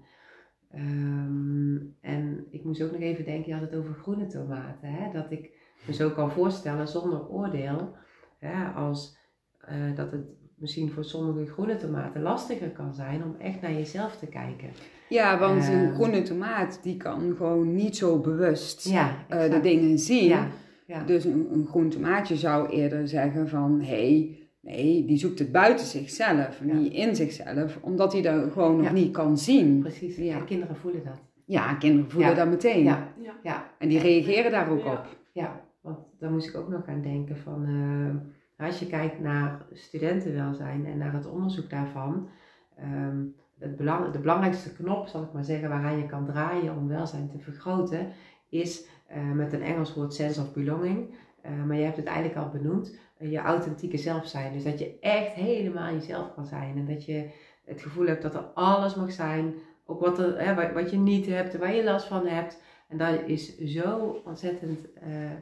Ehm, en ik moest ook nog even denken, je had het over groene tomaten. Hè? Dat ik me zo kan voorstellen zonder oordeel, hè, als eh, dat het misschien voor sommige groene tomaten lastiger kan zijn om echt naar jezelf te kijken. Ja, want een Ehm. groene tomaat die kan gewoon niet zo bewust Ja, eh, de dingen zien. Ja, ja. Dus een, een groen tomaatje zou eerder zeggen van hé, hey, nee, die zoekt het buiten zichzelf, Ja. niet in zichzelf, omdat hij dat gewoon nog Ja. niet kan zien. precies. Ja. En kinderen voelen dat. Ja, kinderen voelen Ja. dat meteen. Ja, Ja. ja. En die reageren daar ook Ja. op. Ja, want daar moest ik ook nog aan denken van, eh, Als je kijkt naar studentenwelzijn en naar het onderzoek daarvan, ehm, het de belangrijkste knop, zal ik maar zeggen, waaraan je kan draaien om welzijn te vergroten, is uh, met een Engels woord sense of belonging. Uh, maar je hebt het eigenlijk al benoemd, uh, je authentieke zelf zijn. Dus dat je echt helemaal jezelf kan zijn en dat je het gevoel hebt dat er alles mag zijn, ook wat, er, hè, wat je niet hebt, waar je last van hebt. En dat is zo ontzettend,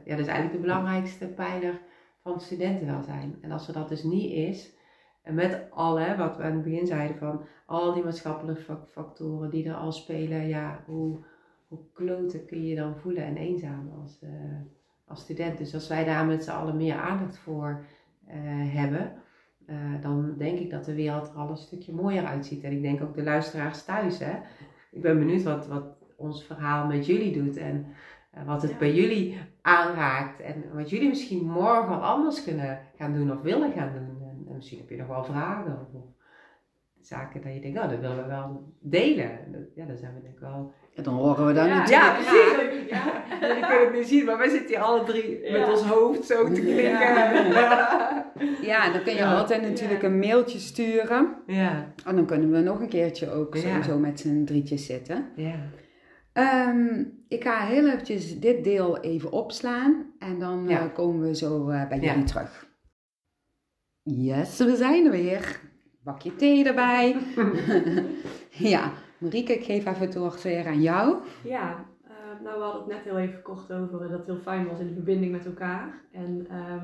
ja, dat is eigenlijk de belangrijkste pijler van studentenwelzijn. En als er dat dus niet is, en met alle, wat we aan het begin zeiden van al die maatschappelijke factoren die er al spelen, ja, hoe, hoe kloten kun je dan voelen en eenzaam als, uh, als student. Dus als wij daar met z'n allen meer aandacht voor uh, hebben, uh, dan denk ik dat de wereld er al een stukje mooier uitziet. En ik denk ook de luisteraars thuis. Hè? Ik ben benieuwd wat, wat ons verhaal met jullie doet en wat het ja. bij jullie aanraakt. En wat jullie misschien morgen anders kunnen gaan doen of willen gaan doen. En, en misschien heb je nog wel vragen of, of zaken dat je denkt, oh, dat willen we wel delen. Ja, daar zijn we denk ik wel ja, dan horen we dan ja, natuurlijk. Ja, precies. Ja. <laughs> Jullie kunnen het niet zien, maar wij zitten hier alle drie ja. met ons hoofd zo te klinken. Ja, <laughs> ja dan kun je altijd natuurlijk een mailtje sturen. Ja. En dan kunnen we nog een keertje ook sowieso met z'n drietjes zitten. Ja. Um, ik ga heel eventjes dit deel even opslaan en dan uh, komen we zo uh, bij jullie terug. Yes, we zijn er weer. Bakje thee erbij. <laughs> ja, Marieke, ik geef even het woord weer aan jou. Ja, uh, nou we hadden het net heel even kort over dat het heel fijn was in de verbinding met elkaar. En uh,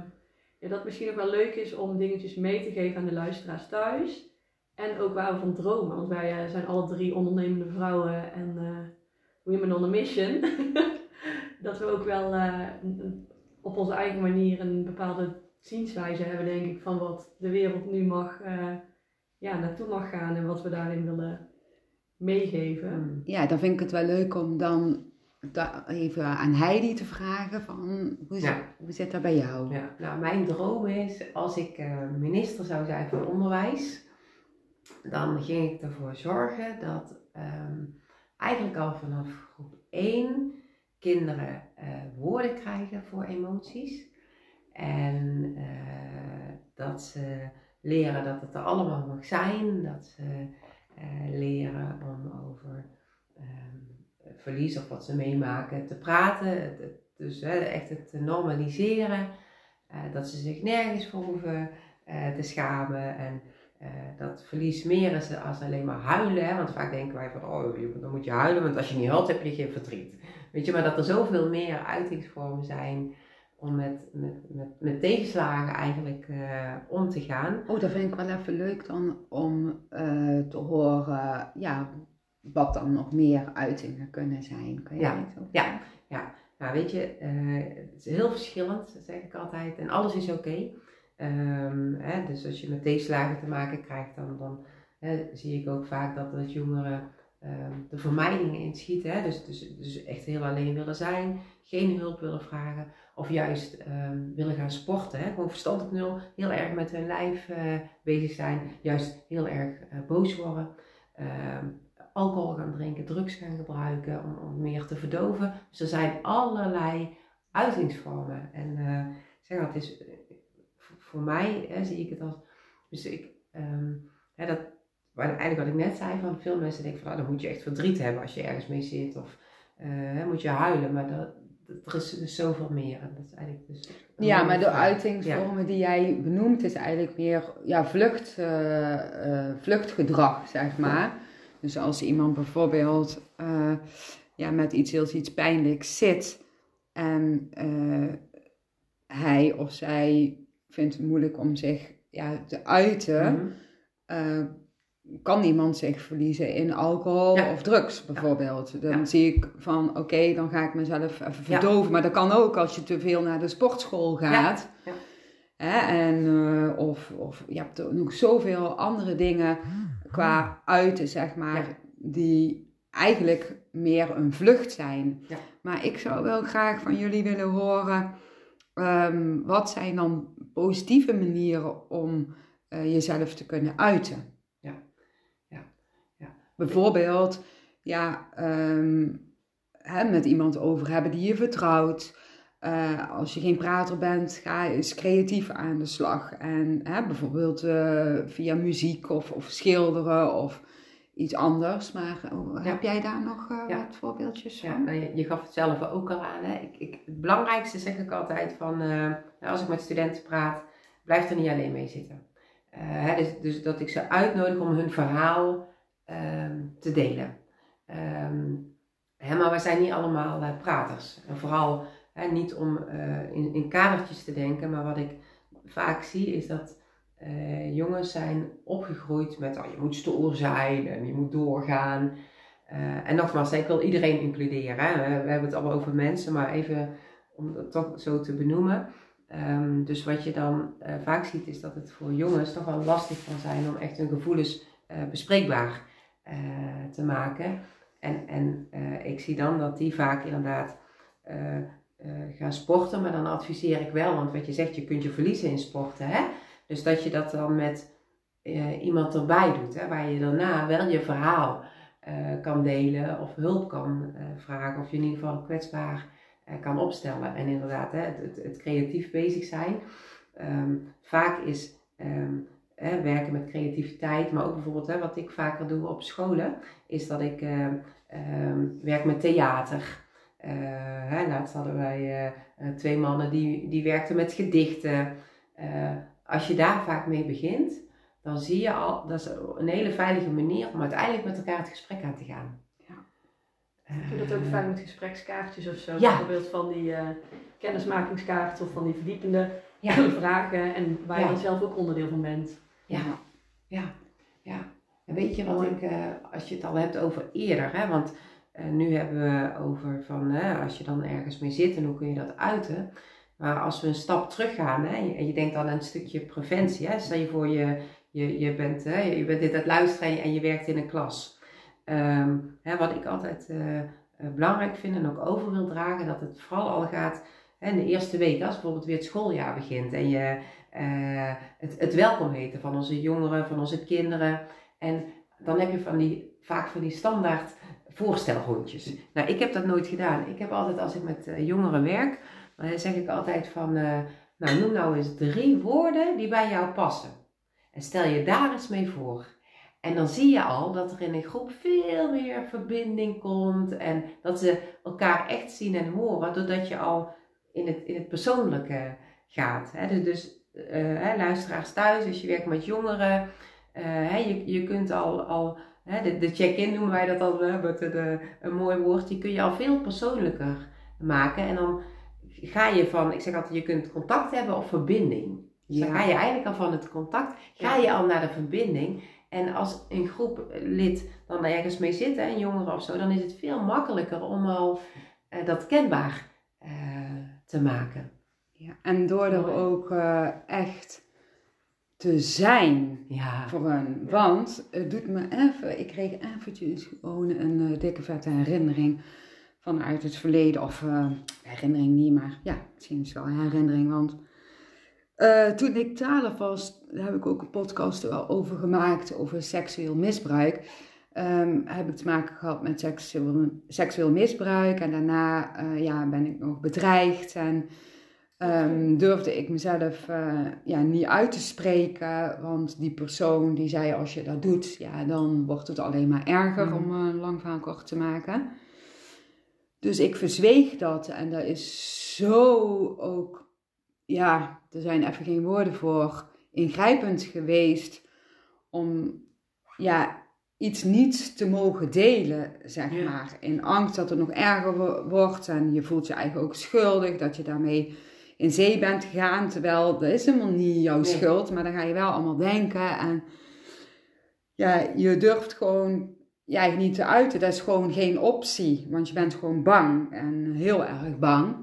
ja, dat het misschien ook wel leuk is om dingetjes mee te geven aan de luisteraars thuis. En ook waar we van dromen, want wij uh, zijn alle drie ondernemende vrouwen en women on a mission. <laughs> dat we ook wel op onze eigen manier een bepaalde zienswijze hebben, denk ik, van wat de wereld nu mag, ja, naartoe mag gaan en wat we daarin willen meegeven. Ja, dan vind ik het wel leuk om dan even aan Heidi te vragen van hoe zit, ja. hoe zit dat bij jou? Ja, nou mijn droom is als ik uh, minister zou zijn van onderwijs, dan ging ik ervoor zorgen dat um, eigenlijk al vanaf groep 1 kinderen uh, woorden krijgen voor emoties. En uh, dat ze leren dat het er allemaal mag zijn, dat ze uh, leren om over um, verlies of wat ze meemaken te praten. Dus echt het te normaliseren. Uh, dat ze zich nergens voor hoeven uh, te schamen. En dat verlies meer is als alleen maar huilen. Want vaak denken wij van, oh, dan moet je huilen, want als je niet huilt heb je geen verdriet. Weet je, maar dat er zoveel meer uitingsvormen zijn om met, met, met, met tegenslagen eigenlijk uh, om te gaan. Oh, dat vind ik wel even leuk dan om uh, te horen, ja, wat dan nog meer uitingen kunnen zijn. Kun je ja, ja, ja. Nou, weet je, uh, het is heel verschillend, zeg ik altijd. En alles is oké. Okay. Um, dus als je met tegenslagen te maken krijgt, dan, dan hè, zie ik ook vaak dat, dat jongeren um, de vermijdingen inschieten. Hè? Dus, dus, dus echt heel alleen willen zijn, geen hulp willen vragen. Of juist um, willen gaan sporten. Hè? Gewoon op nul. Heel erg met hun lijf uh, bezig zijn. Juist heel erg uh, boos worden. Um, alcohol gaan drinken, drugs gaan gebruiken om, om, meer te verdoven. Dus er zijn allerlei uitingsvormen. En uh, zeg maar, het is voor mij hè, zie ik het als. Dus ik, um, hè, dat, eigenlijk wat ik net zei, van veel mensen denken van oh, dan moet je echt verdriet hebben als je ergens mee zit. Of moet je huilen. Maar dat, er is dus zoveel meer. En dat is eigenlijk dus ja, maar de uitingsvormen ja. die jij benoemt is eigenlijk meer ja, vlucht, uh, uh, vluchtgedrag, zeg maar. Dus als iemand bijvoorbeeld uh, ja, met iets heel iets pijnlijks zit en hij of zij vindt het moeilijk om zich ja, te uiten, mm -hmm kan iemand zich verliezen in alcohol ja. of drugs bijvoorbeeld. Dan Ja. zie ik van oké, dan ga ik mezelf even verdoven. Maar dat kan ook als je te veel naar de sportschool gaat. Ja. Hè? En, eh, of, of je hebt nog zoveel andere dingen qua uiten, zeg maar, die eigenlijk meer een vlucht zijn. Maar ik zou wel graag van jullie willen horen, ehm, wat zijn dan positieve manieren om eh, jezelf te kunnen uiten? Ja. Ja. Ja. Bijvoorbeeld, ja, ehm, hè, met iemand over hebben die je vertrouwt. eh, als je geen prater bent, ga eens creatief aan de slag. En hè, bijvoorbeeld eh, via muziek of, of schilderen of iets anders. Maar oh, Ja. heb jij daar nog eh, Ja. wat voorbeeldjes Ja, van? nou, je, je gaf het zelf ook al aan. Hè? Ik, ik, het belangrijkste zeg ik altijd van, eh, als ik met studenten praat, blijf er niet alleen mee zitten. Hè, dus, dus dat ik ze uitnodig om hun verhaal ehm, te delen. Ehm, hè, maar we zijn niet allemaal eh, praters. En vooral hè, niet om eh, in, in kadertjes te denken, maar wat ik vaak zie is dat eh, jongens zijn opgegroeid met oh, je moet stoer zijn en je moet doorgaan. En nogmaals, ik wil iedereen includeren. Hè. We, hebben het allemaal over mensen, maar even om dat toch zo te benoemen. Ehm, dus wat je dan vaak ziet, is dat het voor jongens toch wel lastig kan zijn om echt hun gevoelens bespreekbaar te maken. En, en eh, ik zie dan dat die vaak inderdaad eh, eh, gaan sporten, maar dan adviseer ik wel, want wat je zegt, je kunt je verliezen in sporten. Hè? Dus dat je dat dan met eh, iemand erbij doet, hè, waar je daarna wel je verhaal eh, kan delen of hulp kan eh, vragen of je in ieder geval kwetsbaar eh, kan opstellen. En inderdaad, hè, het, het, het creatief bezig zijn. Ehm, vaak is ehm, werken met creativiteit, maar ook bijvoorbeeld hè, wat ik vaker doe op scholen, is dat ik ehm, ehm, werk met theater. Eh, hè, laatst hadden wij eh, eh, twee mannen die, die werkten met gedichten. Eh, als je daar vaak mee begint, dan zie je al, dat is een hele veilige manier om uiteindelijk met elkaar het gesprek aan te gaan. Ik vind dat ook fijn met gesprekskaartjes of zo. Ja. Bijvoorbeeld van die eh, kennismakingskaarten of van die verdiepende Ja. <clears throat> vragen. En waar je dan zelf ook onderdeel van bent. Ja, ja, ja. En weet je wat ik, eh, als je het al hebt over eerder, hè, want eh, nu hebben we over van, hè, als je dan ergens mee zit en hoe kun je dat uiten. Maar als we een stap teruggaan hè, en je- en je denkt dan aan een stukje preventie, hè, stel je voor je, je, je, bent, hè, je bent dit aan het luisteren en je, werkt in een klas. Ehm, hè, wat ik altijd eh, belangrijk vind en ook over wil dragen, dat het vooral al gaat in de eerste week, als bijvoorbeeld weer het schooljaar begint en je eh, het, het welkom heten van onze jongeren, van onze kinderen. En dan heb je van die, vaak van die standaard voorstelrondjes. Nou, ik heb dat nooit gedaan. Ik heb altijd, als ik met eh, jongeren werk, dan zeg ik altijd van, eh, nou noem nou eens drie woorden die bij jou passen. En stel je daar eens mee voor. En dan zie je al dat er in een groep veel meer verbinding komt en dat ze elkaar echt zien en horen, doordat je al in het, in het persoonlijke gaat. Hè? Dus, dus eh, luisteraars thuis, als je werkt met jongeren, eh, hè, je, je kunt al, al hè, de, de check-in noemen wij dat al, met een, een mooi woord, die kun je al veel persoonlijker maken. En dan ga je van, ik zeg altijd, je kunt contact hebben of verbinding. Dus dan ga je eigenlijk al van het contact, ga je al naar de verbinding. En als een groeplid dan ergens mee zit, hè, een jongere of zo, dan is het veel makkelijker om al eh, dat kenbaar eh, te maken. Ja, en door er ook eh, echt te zijn Ja, voor hun. Want het doet me even, ik kreeg eventjes gewoon een eh, dikke vette herinnering vanuit het verleden. Of eh, herinnering niet, maar ja, misschien is het wel een herinnering. Want toen ik twaalf was, daar heb ik ook een podcast wel over gemaakt, over seksueel misbruik. Ehm, heb ik te maken gehad met seksueel, seksueel misbruik. En daarna eh, ja, ben ik nog bedreigd en ehm, durfde ik mezelf eh, ja, niet uit te spreken. Want die persoon die zei, als je dat doet, ja, dan wordt het alleen maar erger, Mhm. om een lang verhaal kort te maken. Dus ik verzweeg dat en dat is zo ook, ja, er zijn even geen woorden voor, ingrijpend geweest om, ja, iets niet te mogen delen, zeg Ja. maar. In angst dat het nog erger wo- wordt en je voelt je eigenlijk ook schuldig dat je daarmee in zee bent gegaan. Terwijl dat is helemaal niet jouw Nee. schuld, maar dan ga je wel allemaal denken. En ja, je durft gewoon ja, je niet te uiten. Dat is gewoon geen optie, want je bent gewoon bang en heel erg bang.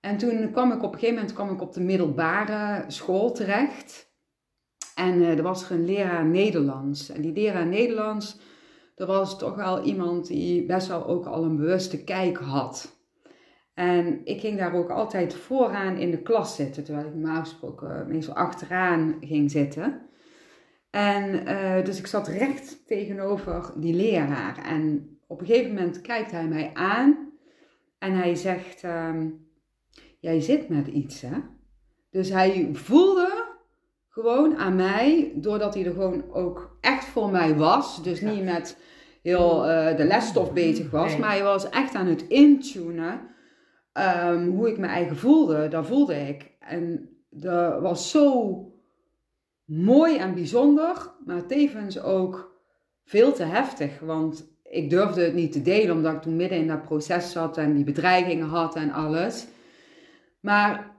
En toen kwam ik op een gegeven moment kwam ik op de middelbare school terecht. En eh, er was er een leraar Nederlands. En die leraar Nederlands, dat was toch wel iemand die best wel ook al een bewuste kijk had. En ik ging daar ook altijd vooraan in de klas zitten, terwijl ik normaal gesproken meestal achteraan ging zitten. En eh, dus ik zat recht tegenover die leraar. En op een gegeven moment kijkt hij mij aan en hij zegt: ehm, jij zit met iets, hè? Dus hij voelde gewoon aan mij, doordat hij er gewoon ook echt voor mij was. Dus niet met heel uh, de lesstof bezig was, Nee. maar hij was echt aan het intunen ehm, hoe ik me eigen voelde. Dat voelde ik. En dat was zo mooi en bijzonder, maar tevens ook veel te heftig. Want ik durfde het niet te delen, omdat ik toen midden in dat proces zat en die bedreigingen had en alles. Maar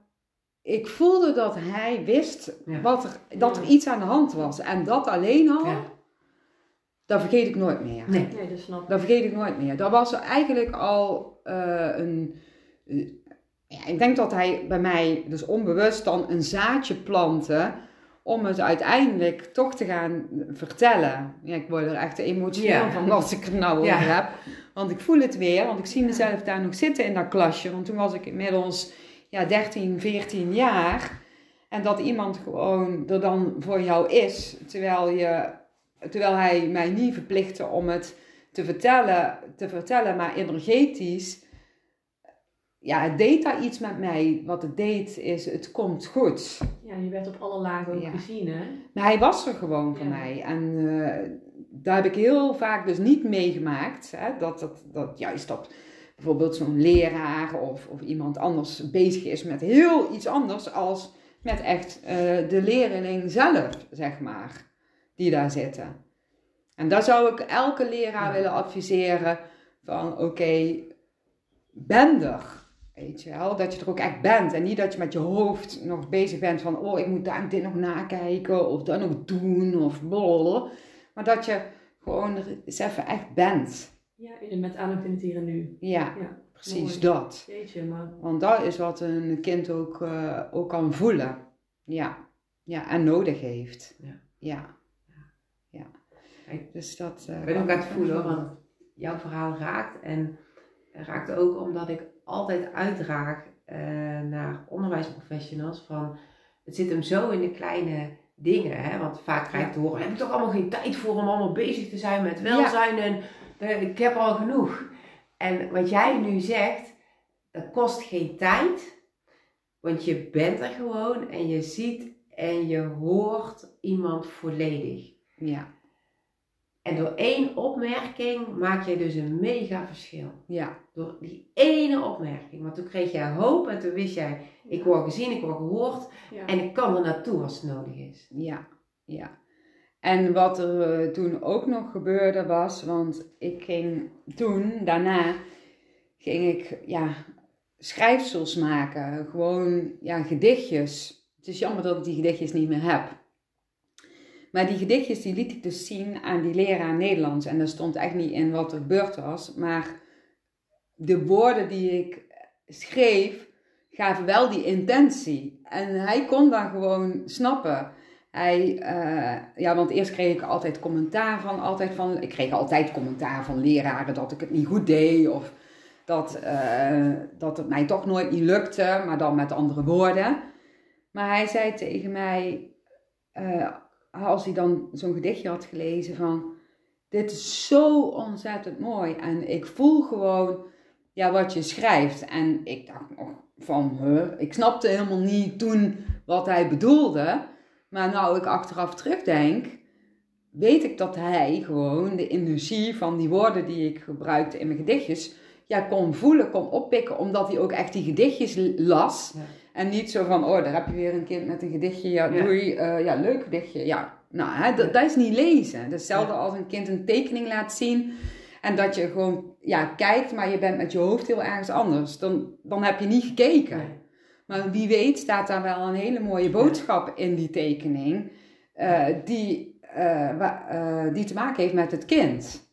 ik voelde dat hij wist Ja. wat er, dat er iets aan de hand was. En dat alleen al, Ja. dat vergeet ik nooit meer. Nee. Nee, dat snap ik. Dat vergeet ik nooit meer. Dat was eigenlijk al eh, een. eh, ja, ik denk dat hij bij mij, dus onbewust, dan een zaadje plantte. Om het uiteindelijk toch te gaan vertellen. Ja, ik word er echt emotioneel Ja. van als ik het nou over Ja. heb. Want ik voel het weer, want ik zie mezelf daar nog zitten in dat klasje. Want toen was ik inmiddels ja, 13, 14 jaar. En dat iemand gewoon er dan voor jou is. Terwijl, je, terwijl hij mij niet verplichtte om het te vertellen, te vertellen, maar energetisch. Ja, het deed daar iets met mij. Wat het deed is, het komt goed. Ja, je werd op alle lagen ook Ja. gezien, hè? Maar hij was er gewoon voor Ja. mij. En eh, daar heb ik heel vaak dus niet meegemaakt. Hè, dat, dat, dat juist dat bijvoorbeeld zo'n leraar of, of iemand anders bezig is met heel iets anders als met echt eh, de leerling zelf, zeg maar, die daar zitten. En daar zou ik elke leraar willen adviseren van oké, ben er. Weet je wel, dat je er ook echt bent. En niet dat je met je hoofd nog bezig bent van, oh, ik moet daar dit nog nakijken of dat nog doen of blablabla. Maar dat je gewoon eens even echt bent. Ja, in- met aandacht in het hier en nu. Ja, Ja, precies mooi. dat. Jeetje, maar Want dat is wat een kind ook, eh, ook kan voelen. Ja. ja, en nodig heeft. Ja. Ja. ja. Kijk, Dus dat... eh, Ik ben ook aan het voelen hoor, want jouw verhaal raakt. En raakt ook omdat ik altijd uitdraag eh, naar onderwijsprofessionals van het zit hem zo in de kleine dingen. Hè? Want vaak krijg ik te horen, heb ik toch allemaal geen tijd voor om allemaal bezig te zijn met welzijn en ik heb al genoeg. En wat jij nu zegt, dat kost geen tijd. Want je bent er gewoon en je ziet en je hoort iemand volledig. Ja, En door één opmerking maak je dus een mega verschil. ja, Door die ene opmerking. Want toen kreeg jij hoop en toen wist jij, ik word gezien, ik word gehoord. ja. En ik kan er naartoe als het nodig is. ja, ja. En wat er eh, toen ook nog gebeurde was, want ik ging toen, daarna, ging ik, ja, schrijfsels maken. Gewoon, ja, gedichtjes. Het is jammer dat ik die gedichtjes niet meer heb. Maar die gedichtjes die liet ik dus zien aan die leraar Nederlands. En daar stond echt niet in wat er gebeurd was. Maar de woorden die ik schreef, gaven wel die intentie. En hij kon dan gewoon snappen. Hij, eh, ja, want eerst kreeg ik altijd commentaar van, altijd van, ik kreeg altijd commentaar van leraren dat ik het niet goed deed of dat, eh, dat het mij toch nooit niet lukte, maar dan met andere woorden. Maar hij zei tegen mij, eh, als hij dan zo'n gedichtje had gelezen van, dit is zo ontzettend mooi en ik voel gewoon ja, wat je schrijft. En ik dacht nog van, huh, ik snapte helemaal niet toen wat hij bedoelde. Maar nou ik achteraf terugdenk, weet ik dat hij gewoon de energie van die woorden die ik gebruikte in mijn gedichtjes, ja, kon voelen, kon oppikken, omdat hij ook echt die gedichtjes las. Ja. En niet zo van, oh, daar heb je weer een kind met een gedichtje, ja, Ja. doei, eh, ja, leuk gedichtje, ja. Nou, hè, dat, dat is niet lezen. Dat is hetzelfde als een kind een tekening laat zien en dat je gewoon, ja, kijkt, maar je bent met je hoofd heel ergens anders. Dan, dan heb je niet gekeken. Nee. Maar wie weet staat daar wel een hele mooie boodschap in die tekening, eh, die, eh, wa- eh, die te maken heeft met het kind.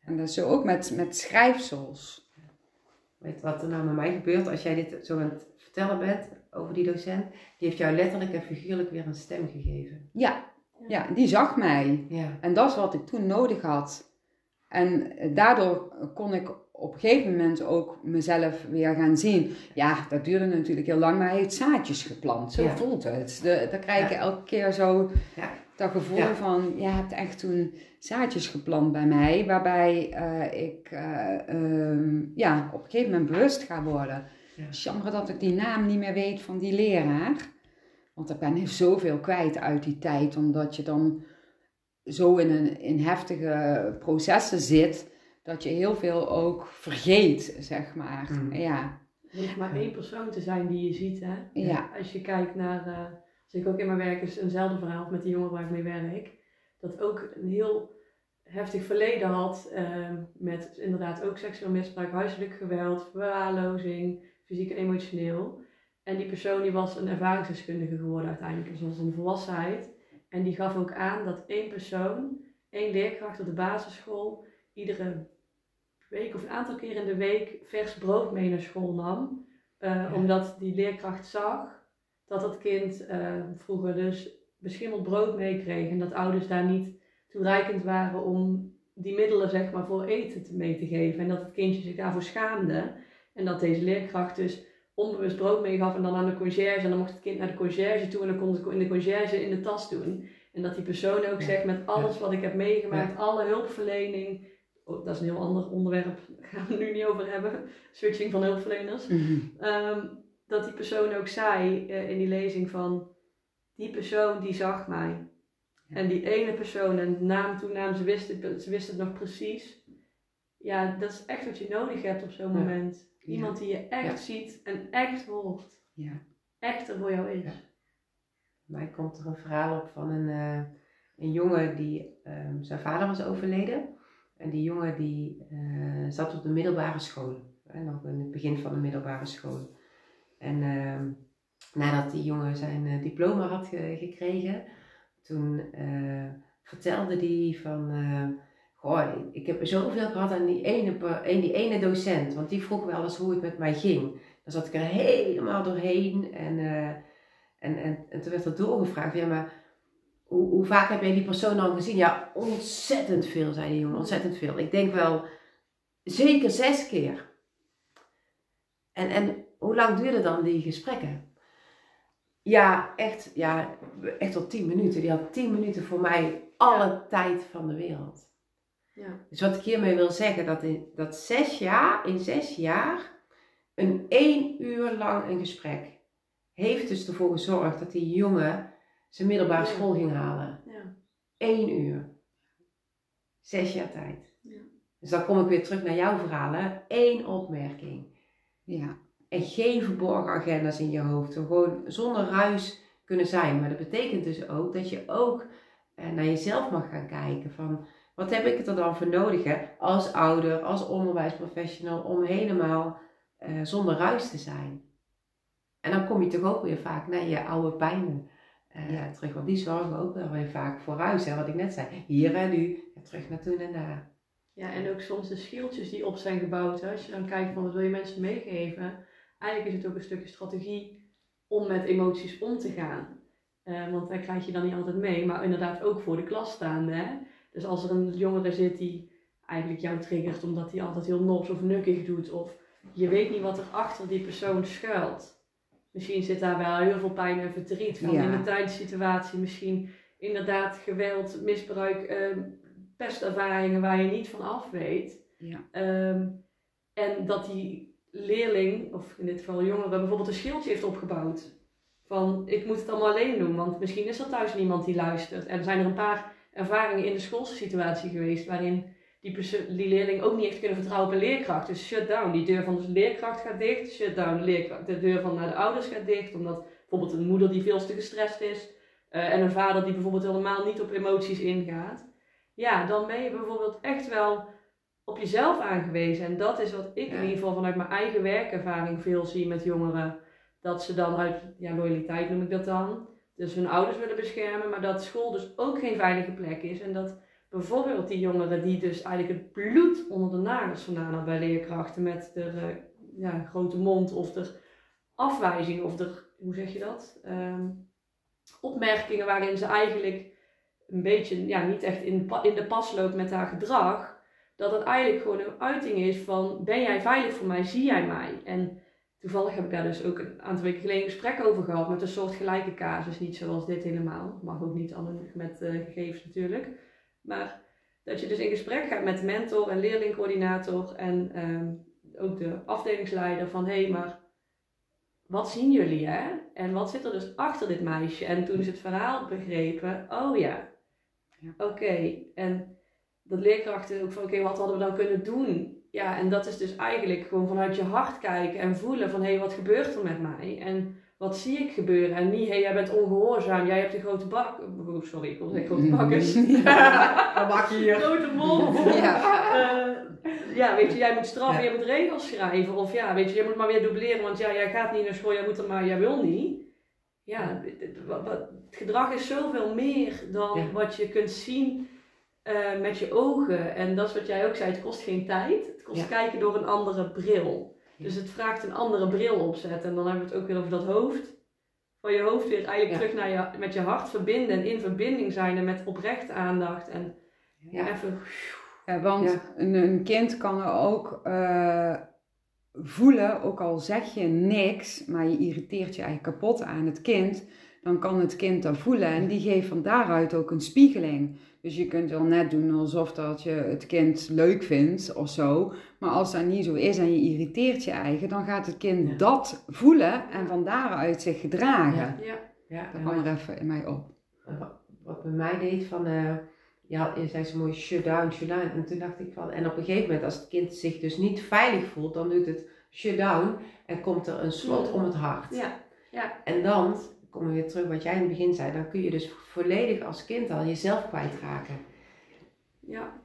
En dat is zo ook met, met schrijfsels. Weet wat er nou met mij gebeurt als jij dit zo aan het vertellen bent over die docent? Die heeft jou letterlijk en figuurlijk weer een stem gegeven. Ja, ja, die zag mij. Ja. En dat is wat ik toen nodig had. En daardoor kon ik op een gegeven moment ook mezelf weer gaan zien. Ja, dat duurde natuurlijk heel lang, maar hij heeft zaadjes geplant. Zo Ja. voelt het. De, dan krijg je Ja. elke keer zo Ja. dat gevoel van... Je hebt echt toen zaadjes geplant bij mij. Waarbij eh, ik eh, ehm, ja, op een gegeven moment bewust ga worden. Ja. Jammer dat ik die naam niet meer weet van die leraar. Want ik ben zoveel kwijt uit die tijd, omdat je dan zo in, een, in heftige processen zit, dat je heel veel ook vergeet, zeg maar. Mm. Ja, Er hoeft maar één persoon te zijn die je ziet, hè. ja, Als je kijkt naar, eh, als ik ook in mijn werk is eenzelfde verhaal met die jongen waar ik mee werk, dat ook een heel heftig verleden had eh, met inderdaad ook seksueel misbruik, huiselijk geweld, verwaarlozing, fysiek en emotioneel. En die persoon die was een ervaringsdeskundige geworden uiteindelijk, dus was een volwassenheid. En die gaf ook aan dat één persoon, één leerkracht op de basisschool, iedere week of een aantal keer in de week vers brood mee naar school nam. Eh, Ja. Omdat die leerkracht zag dat dat kind eh, vroeger dus beschimmeld brood meekreeg. En dat ouders daar niet toereikend waren om die middelen zeg maar, voor eten te- mee te geven. En dat het kindje zich daarvoor schaamde. En dat deze leerkracht dus onbewust brood meegaf en dan aan de conciërge. En dan mocht het kind naar de conciërge toe en dan kon het in de conciërge in de tas doen. En dat die persoon ook Ja. zegt met alles wat ik heb meegemaakt, alle hulpverlening. Oh, dat is een heel ander onderwerp, daar <laughs> gaan we het nu niet over hebben. Switching van hulpverleners. Mhm. Ehm, dat die persoon ook zei eh, in die lezing van die persoon die zag mij. Ja. En die ene persoon en naam, toenaam, ze wist, het, ze wist het nog precies. Ja, dat is echt wat je nodig hebt op zo'n Ja. moment. Ja. Iemand die je echt ziet en echt hoort. ja. Echt er voor jou is. Mij komt er een verhaal op van een, eh, een jongen die, ehm, zijn vader was overleden. En die jongen die eh, zat op de middelbare school. Nog in het begin van de middelbare school. En ehm, nadat die jongen zijn eh, diploma had ge- gekregen, toen eh, vertelde hij van, goh, ik heb zoveel gehad aan die ene, die ene docent, want die vroeg wel eens hoe het met mij ging. Dan zat ik er helemaal doorheen en, en, en, en toen werd er doorgevraagd, ja maar hoe, hoe vaak heb jij die persoon al gezien? Ja, ontzettend veel, zei die jongen, ontzettend veel. Ik denk wel zeker zes keer. En, en hoe lang duurden dan die gesprekken? Ja, echt, ja, echt tot tien minuten. Die had tien minuten voor mij alle tijd van de wereld. Ja. Dus wat ik hiermee wil zeggen, dat in dat zes jaar, in zes jaar, een één uur lang een gesprek, heeft dus ervoor gezorgd dat die jongen zijn middelbare Ja. school ging halen. Ja. Eén uur. Zes jaar tijd. Ja. Dus dan kom ik weer terug naar jouw verhalen. Eén opmerking. ja. En geen verborgen agenda's in je hoofd. Gewoon zonder ruis kunnen zijn. Maar dat betekent dus ook dat je ook eh, naar jezelf mag gaan kijken. Van wat heb ik er dan voor nodig hè? als ouder, als onderwijsprofessional. Om helemaal eh, zonder ruis te zijn. En dan kom je toch ook weer vaak naar je oude pijnen Ja. terug. Want die zorgen ook wel weer vaak voor ruis. Hè? Wat ik net zei. Hier en nu. En terug naar toen en daar. Ja, en ook soms de schildjes die op zijn gebouwd. Hè. Als je dan kijkt van wat wil je mensen meegeven. Eigenlijk is het ook een stukje strategie om met emoties om te gaan. Eh, want daar krijg je dan niet altijd mee. Maar inderdaad ook voor de klas staande. Hè. Dus als er een jongere zit die eigenlijk jou triggert omdat hij altijd heel nors of nukkig doet. Of je weet niet wat er achter die persoon schuilt. Misschien zit daar wel heel veel pijn en verdriet van Ja. in de thuissituatie. Misschien inderdaad geweld, misbruik, eh, pestervaringen waar je niet van af weet. Ja. Ehm, en dat die leerling, of in dit geval jongere, bijvoorbeeld een schildje heeft opgebouwd. Van ik moet het allemaal alleen doen, want misschien is er thuis niemand die luistert. En er zijn er een paar ervaringen in de schoolsituatie geweest waarin die, die leerling ook niet heeft kunnen vertrouwen op een leerkracht. Dus shut down, die deur van de leerkracht gaat dicht. Shut down, de, leerkracht, de deur van naar de ouders gaat dicht. Omdat bijvoorbeeld een moeder die veel te gestrest is. eh, en een vader die bijvoorbeeld helemaal niet op emoties ingaat. Ja, dan ben je bijvoorbeeld echt wel op jezelf aangewezen. En dat is wat ik Ja. in ieder geval vanuit mijn eigen werkervaring veel zie met jongeren. Dat ze dan uit ja, loyaliteit noem ik dat dan. Dus hun ouders willen beschermen, maar dat school dus ook geen veilige plek is. En dat bijvoorbeeld die jongeren die dus eigenlijk het bloed onder de nagels vandaan hadden bij leerkrachten met de eh, ja, grote mond of de afwijzing of de, hoe zeg je dat? Ehm, opmerkingen waarin ze eigenlijk een beetje ja, niet echt in, in de pas loopt met haar gedrag. Dat het eigenlijk gewoon een uiting is van ben jij veilig voor mij, zie jij mij? En toevallig heb ik daar dus ook een aantal weken geleden een gesprek over gehad met een soort gelijke casus. Niet zoals dit helemaal, mag ook niet met eh, gegevens natuurlijk. Maar dat je dus in gesprek gaat met de mentor en leerlingcoördinator en ehm, ook de afdelingsleider van hé, hey, maar wat zien jullie hè? En wat zit er dus achter dit meisje? En toen is het verhaal begrepen, oh ja, Ja. oké. En dat leerkrachten ook van, oké, wat hadden we dan kunnen doen? Ja, en dat is dus eigenlijk gewoon vanuit je hart kijken en voelen van, hé, hey, wat gebeurt er met mij? En wat zie ik gebeuren? En niet, hé, hey, jij bent ongehoorzaam, jij hebt een grote bak... Oh, sorry, ik wil zeggen grote bakkers. Wat bak hier? grote mond. Ja. <laughs> Eh, ja, weet je, jij moet straffen, Ja. jij moet regels schrijven. Of ja, weet je, jij moet maar weer dubleren, want ja, jij gaat niet naar school, jij moet er maar, jij wil niet. Ja, het gedrag is zoveel meer dan Ja. wat je kunt zien eh, met je ogen. En dat is wat jij ook zei, het kost geen tijd. Het kost Ja. kijken door een andere bril. Dus het vraagt een andere bril opzetten. En dan hebben we het ook weer over dat hoofd. Van je hoofd weer eigenlijk terug naar je, met je hart verbinden. En in verbinding zijn en met oprechte aandacht. En Ja. even... Ja, want Ja. Een, een kind kan er ook eh, voelen, ook al zeg je niks, maar je irriteert je eigenlijk kapot aan het kind, dan kan het kind dat voelen en die geeft van daaruit ook een spiegeling. Dus je kunt wel net doen alsof dat je het kind leuk vindt of zo, maar als dat niet zo is en je irriteert je eigen, dan gaat het kind Ja. dat voelen en van daaruit zich gedragen. Ja. Ja, Ja, Dat kwam er even in mij op. wat, wat bij mij deed van, eh ja, je zei zo mooi shut down, shut down. En toen dacht ik van, en op een gegeven moment als het kind zich dus niet veilig voelt, dan doet het shut down en komt er een slot om het hart. ja, ja. En dan, we weer terug wat jij in het begin zei, dan kun je dus volledig als kind al jezelf kwijtraken. ja.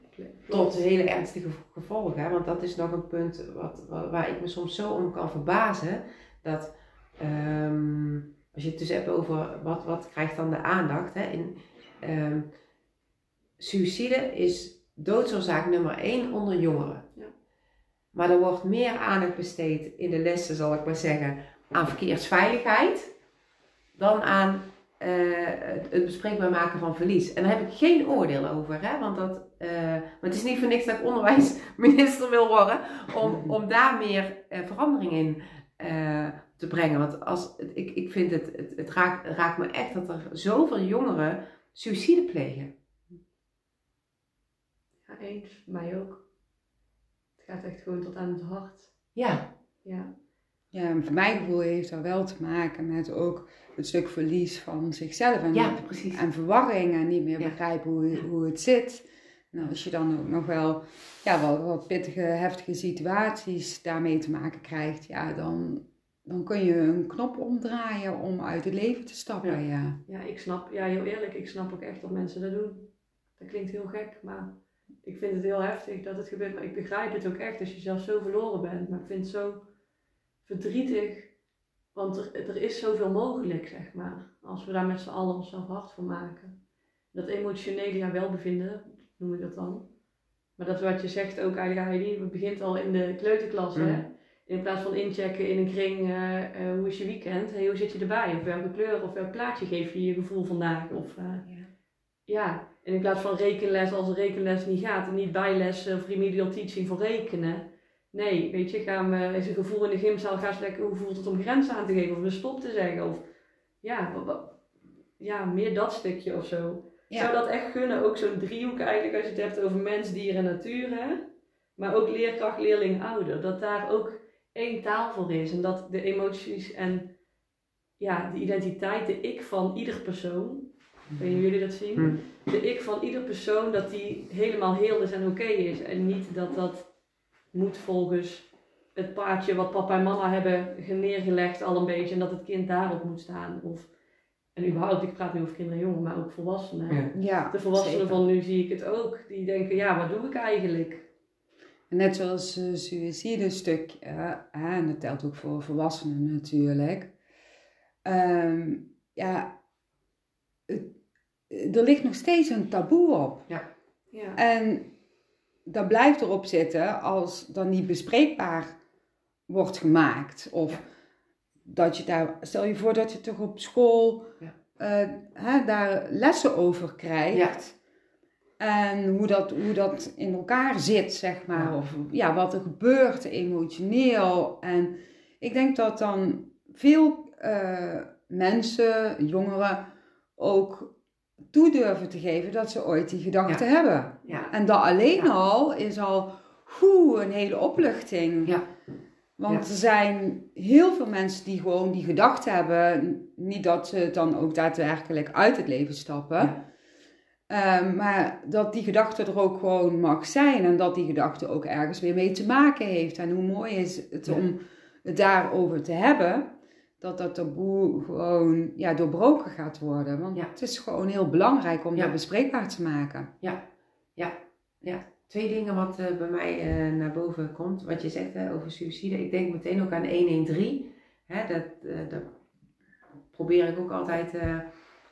Tot hele ernstige gevolgen. hè. Want dat is nog een punt wat, wa- waar ik me soms zo om kan verbazen. Dat ehm, als je het dus hebt over wat, wat krijgt dan de aandacht. Hè? In, ehm, suïcide is doodsoorzaak nummer één onder jongeren. Ja. Maar er wordt meer aandacht besteed in de lessen, zal ik maar zeggen, aan verkeersveiligheid dan aan eh, het, bespreekbaar maken van verlies. En daar heb ik geen oordeel over, hè? want dat, eh, maar het is niet voor niks dat ik onderwijsminister wil worden, om, <laughs> om daar meer eh, verandering in eh, te brengen. Want als, ik, ik vind het, het, het raakt, raakt me echt dat er zoveel jongeren suïcide plegen. Ja, eens. Mij ook. Het gaat echt gewoon tot aan het hart. Ja, Ja. Ja, en voor mijn gevoel heeft dat wel te maken met ook het stuk verlies van zichzelf. En ja precies. en verwarring en niet meer Ja. begrijpen hoe, hoe het zit. En als je dan ook nog wel ja, wat, wat pittige, heftige situaties daarmee te maken krijgt, ja, dan, dan kun je een knop omdraaien om uit het leven te stappen. Ja. ja, ik snap, ja, heel eerlijk, ik snap ook echt dat mensen dat doen. Dat klinkt heel gek, maar ik vind het heel heftig dat het gebeurt. Maar ik begrijp het ook echt als je zelf zo verloren bent. Maar ik vind het zo verdrietig, want er, er is zoveel mogelijk, zeg maar. Als we daar met z'n allen onszelf hard voor maken. Dat emotionele ja, welbevinden, noem ik dat dan. Maar dat is wat je zegt ook eigenlijk, Heidi, het begint al in de kleuterklas, hè. Mm. In plaats van inchecken in een kring, eh, eh, hoe is je weekend? Hey, hoe zit je erbij? Of welke kleur of welk plaatje geef je je gevoel vandaag? Of, eh, Ja. ja, en in plaats van rekenles als een rekenles niet gaat, en niet bijles of remedial teaching voor rekenen. Nee, weet je, ga me is een gevoel in de gymzaal, ga eens lekker, hoe voelt het om grenzen aan te geven of een stop te zeggen? Of ja, ja meer dat stukje of zo. Ja. Zou dat echt gunnen, ook zo'n driehoek eigenlijk, als je het hebt over mens, dier en natuur, hè? Maar ook leerkracht, leerling, ouder. Dat daar ook één taal voor is. En dat de emoties en ja, de identiteit, de ik van ieder persoon, Kunnen jullie dat zien? Mm. De ik van ieder persoon, dat die helemaal heel is en oké is. En niet dat dat moet volgens het paardje wat papa en mama hebben neergelegd al een beetje. En dat het kind daarop moet staan. Of, en überhaupt, ik praat nu over kinderen en jongeren, maar ook volwassenen. Ja. Ja, De volwassenen zeker. van nu zie ik het ook. Die denken, ja, wat doe ik eigenlijk? En Net zoals uh, suïcide stuk, hè, en dat telt ook voor volwassenen natuurlijk. Ehm, ja, het- er ligt nog steeds een taboe op. Ja. En dat blijft erop zitten als dan niet bespreekbaar wordt gemaakt. Of Ja. dat je daar, stel je voor dat je toch op school Ja. eh, hè, daar lessen over krijgt. En hoe dat, hoe dat in elkaar zit, zeg maar. Ja. Of ja, wat er gebeurt emotioneel. En ik denk dat dan veel eh, mensen, jongeren, ook toe durven te geven dat ze ooit die gedachten hebben. Ja. En dat alleen Ja. al is al hoe, een hele opluchting. Ja. Want er zijn heel veel mensen die gewoon die gedachte hebben, niet dat ze dan ook daadwerkelijk uit het leven stappen. Ehm, maar dat die gedachte er ook gewoon mag zijn en dat die gedachte ook ergens weer mee te maken heeft. En hoe mooi is het om het daarover te hebben, dat dat taboe gewoon ja, doorbroken gaat worden. Want Ja. het is gewoon heel belangrijk om Ja. dat bespreekbaar te maken. Twee dingen wat eh, bij mij eh, naar boven komt. Wat je zegt over suïcide. Ik denk meteen ook aan 113. Hè, dat, eh, dat probeer ik ook altijd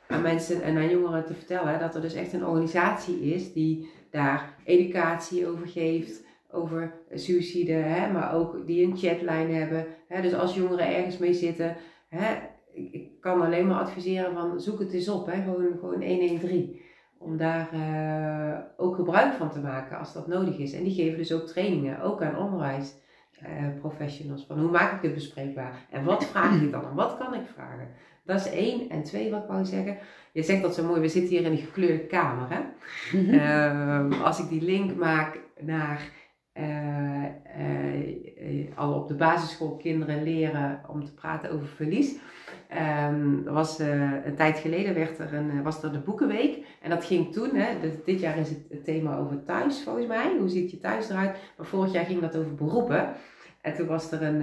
aan mensen en aan jongeren te vertellen. Dat er dus echt een organisatie is die daar educatie over geeft. Over suïcide. Hè, maar ook die een chatline hebben. Hè, dus als jongeren ergens mee zitten. Hè, ik, kan alleen maar adviseren van zoek het eens op. Hè, gewoon, gewoon 113 om daar eh, ook gebruik van te maken als dat nodig is. En die geven dus ook trainingen, ook aan onderwijsprofessionals. van hoe maak ik het bespreekbaar? En wat vraag ik dan? En wat kan ik vragen? Dat is één. En twee, wat wou ik zeggen? Je zegt dat zo mooi, we zitten hier in een gekleurde kamer. Hè? <laughs> Ehm, als ik die link maak naar eh, eh, al op de basisschool kinderen leren om te praten over verlies. Er was, eh, een tijd geleden werd er een, was er de Boekenweek. En dat ging toen, hè, dit jaar is het, het thema over thuis volgens mij. Hoe ziet je thuis eruit? Maar vorig jaar ging dat over beroepen. En toen was er een,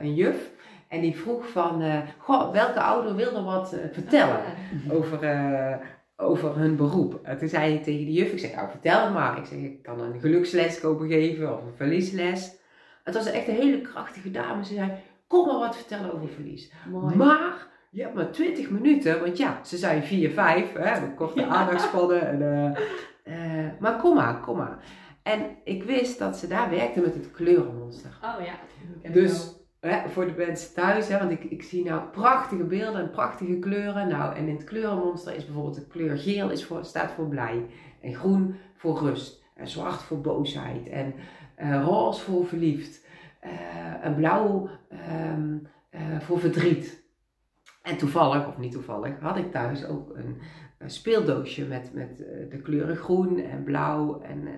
een juf. En die vroeg van, goh, welke ouder wil er wat vertellen? over, over hun beroep. En toen zei hij tegen de juf, ik zeg, nou vertel het maar. Ik zeg, ik kan een geluksles komen geven of een verliesles. Het was echt een hele krachtige dame. Ze zei, kom maar wat vertellen over verlies. Mooi. Maar je hebt maar 20 minuten, want ja, ze zijn 4, 5, hè, met korte <laughs> aandachtspannen. En, eh, eh, maar kom maar, kom maar. En ik wist dat ze daar werkte met het kleurenmonster. Oh ja. ik Dus voor de mensen thuis, hè, want ik, ik zie nou prachtige beelden en prachtige kleuren. Nou, en in het kleurenmonster is bijvoorbeeld de kleur geel is voor, staat voor blij. En groen voor rust. En zwart voor boosheid. En eh, roze voor verliefd. eh, en blauw ehm, eh, voor verdriet. En toevallig, of niet toevallig, had ik thuis ook een, speeldoosje met, met de kleuren groen en blauw en,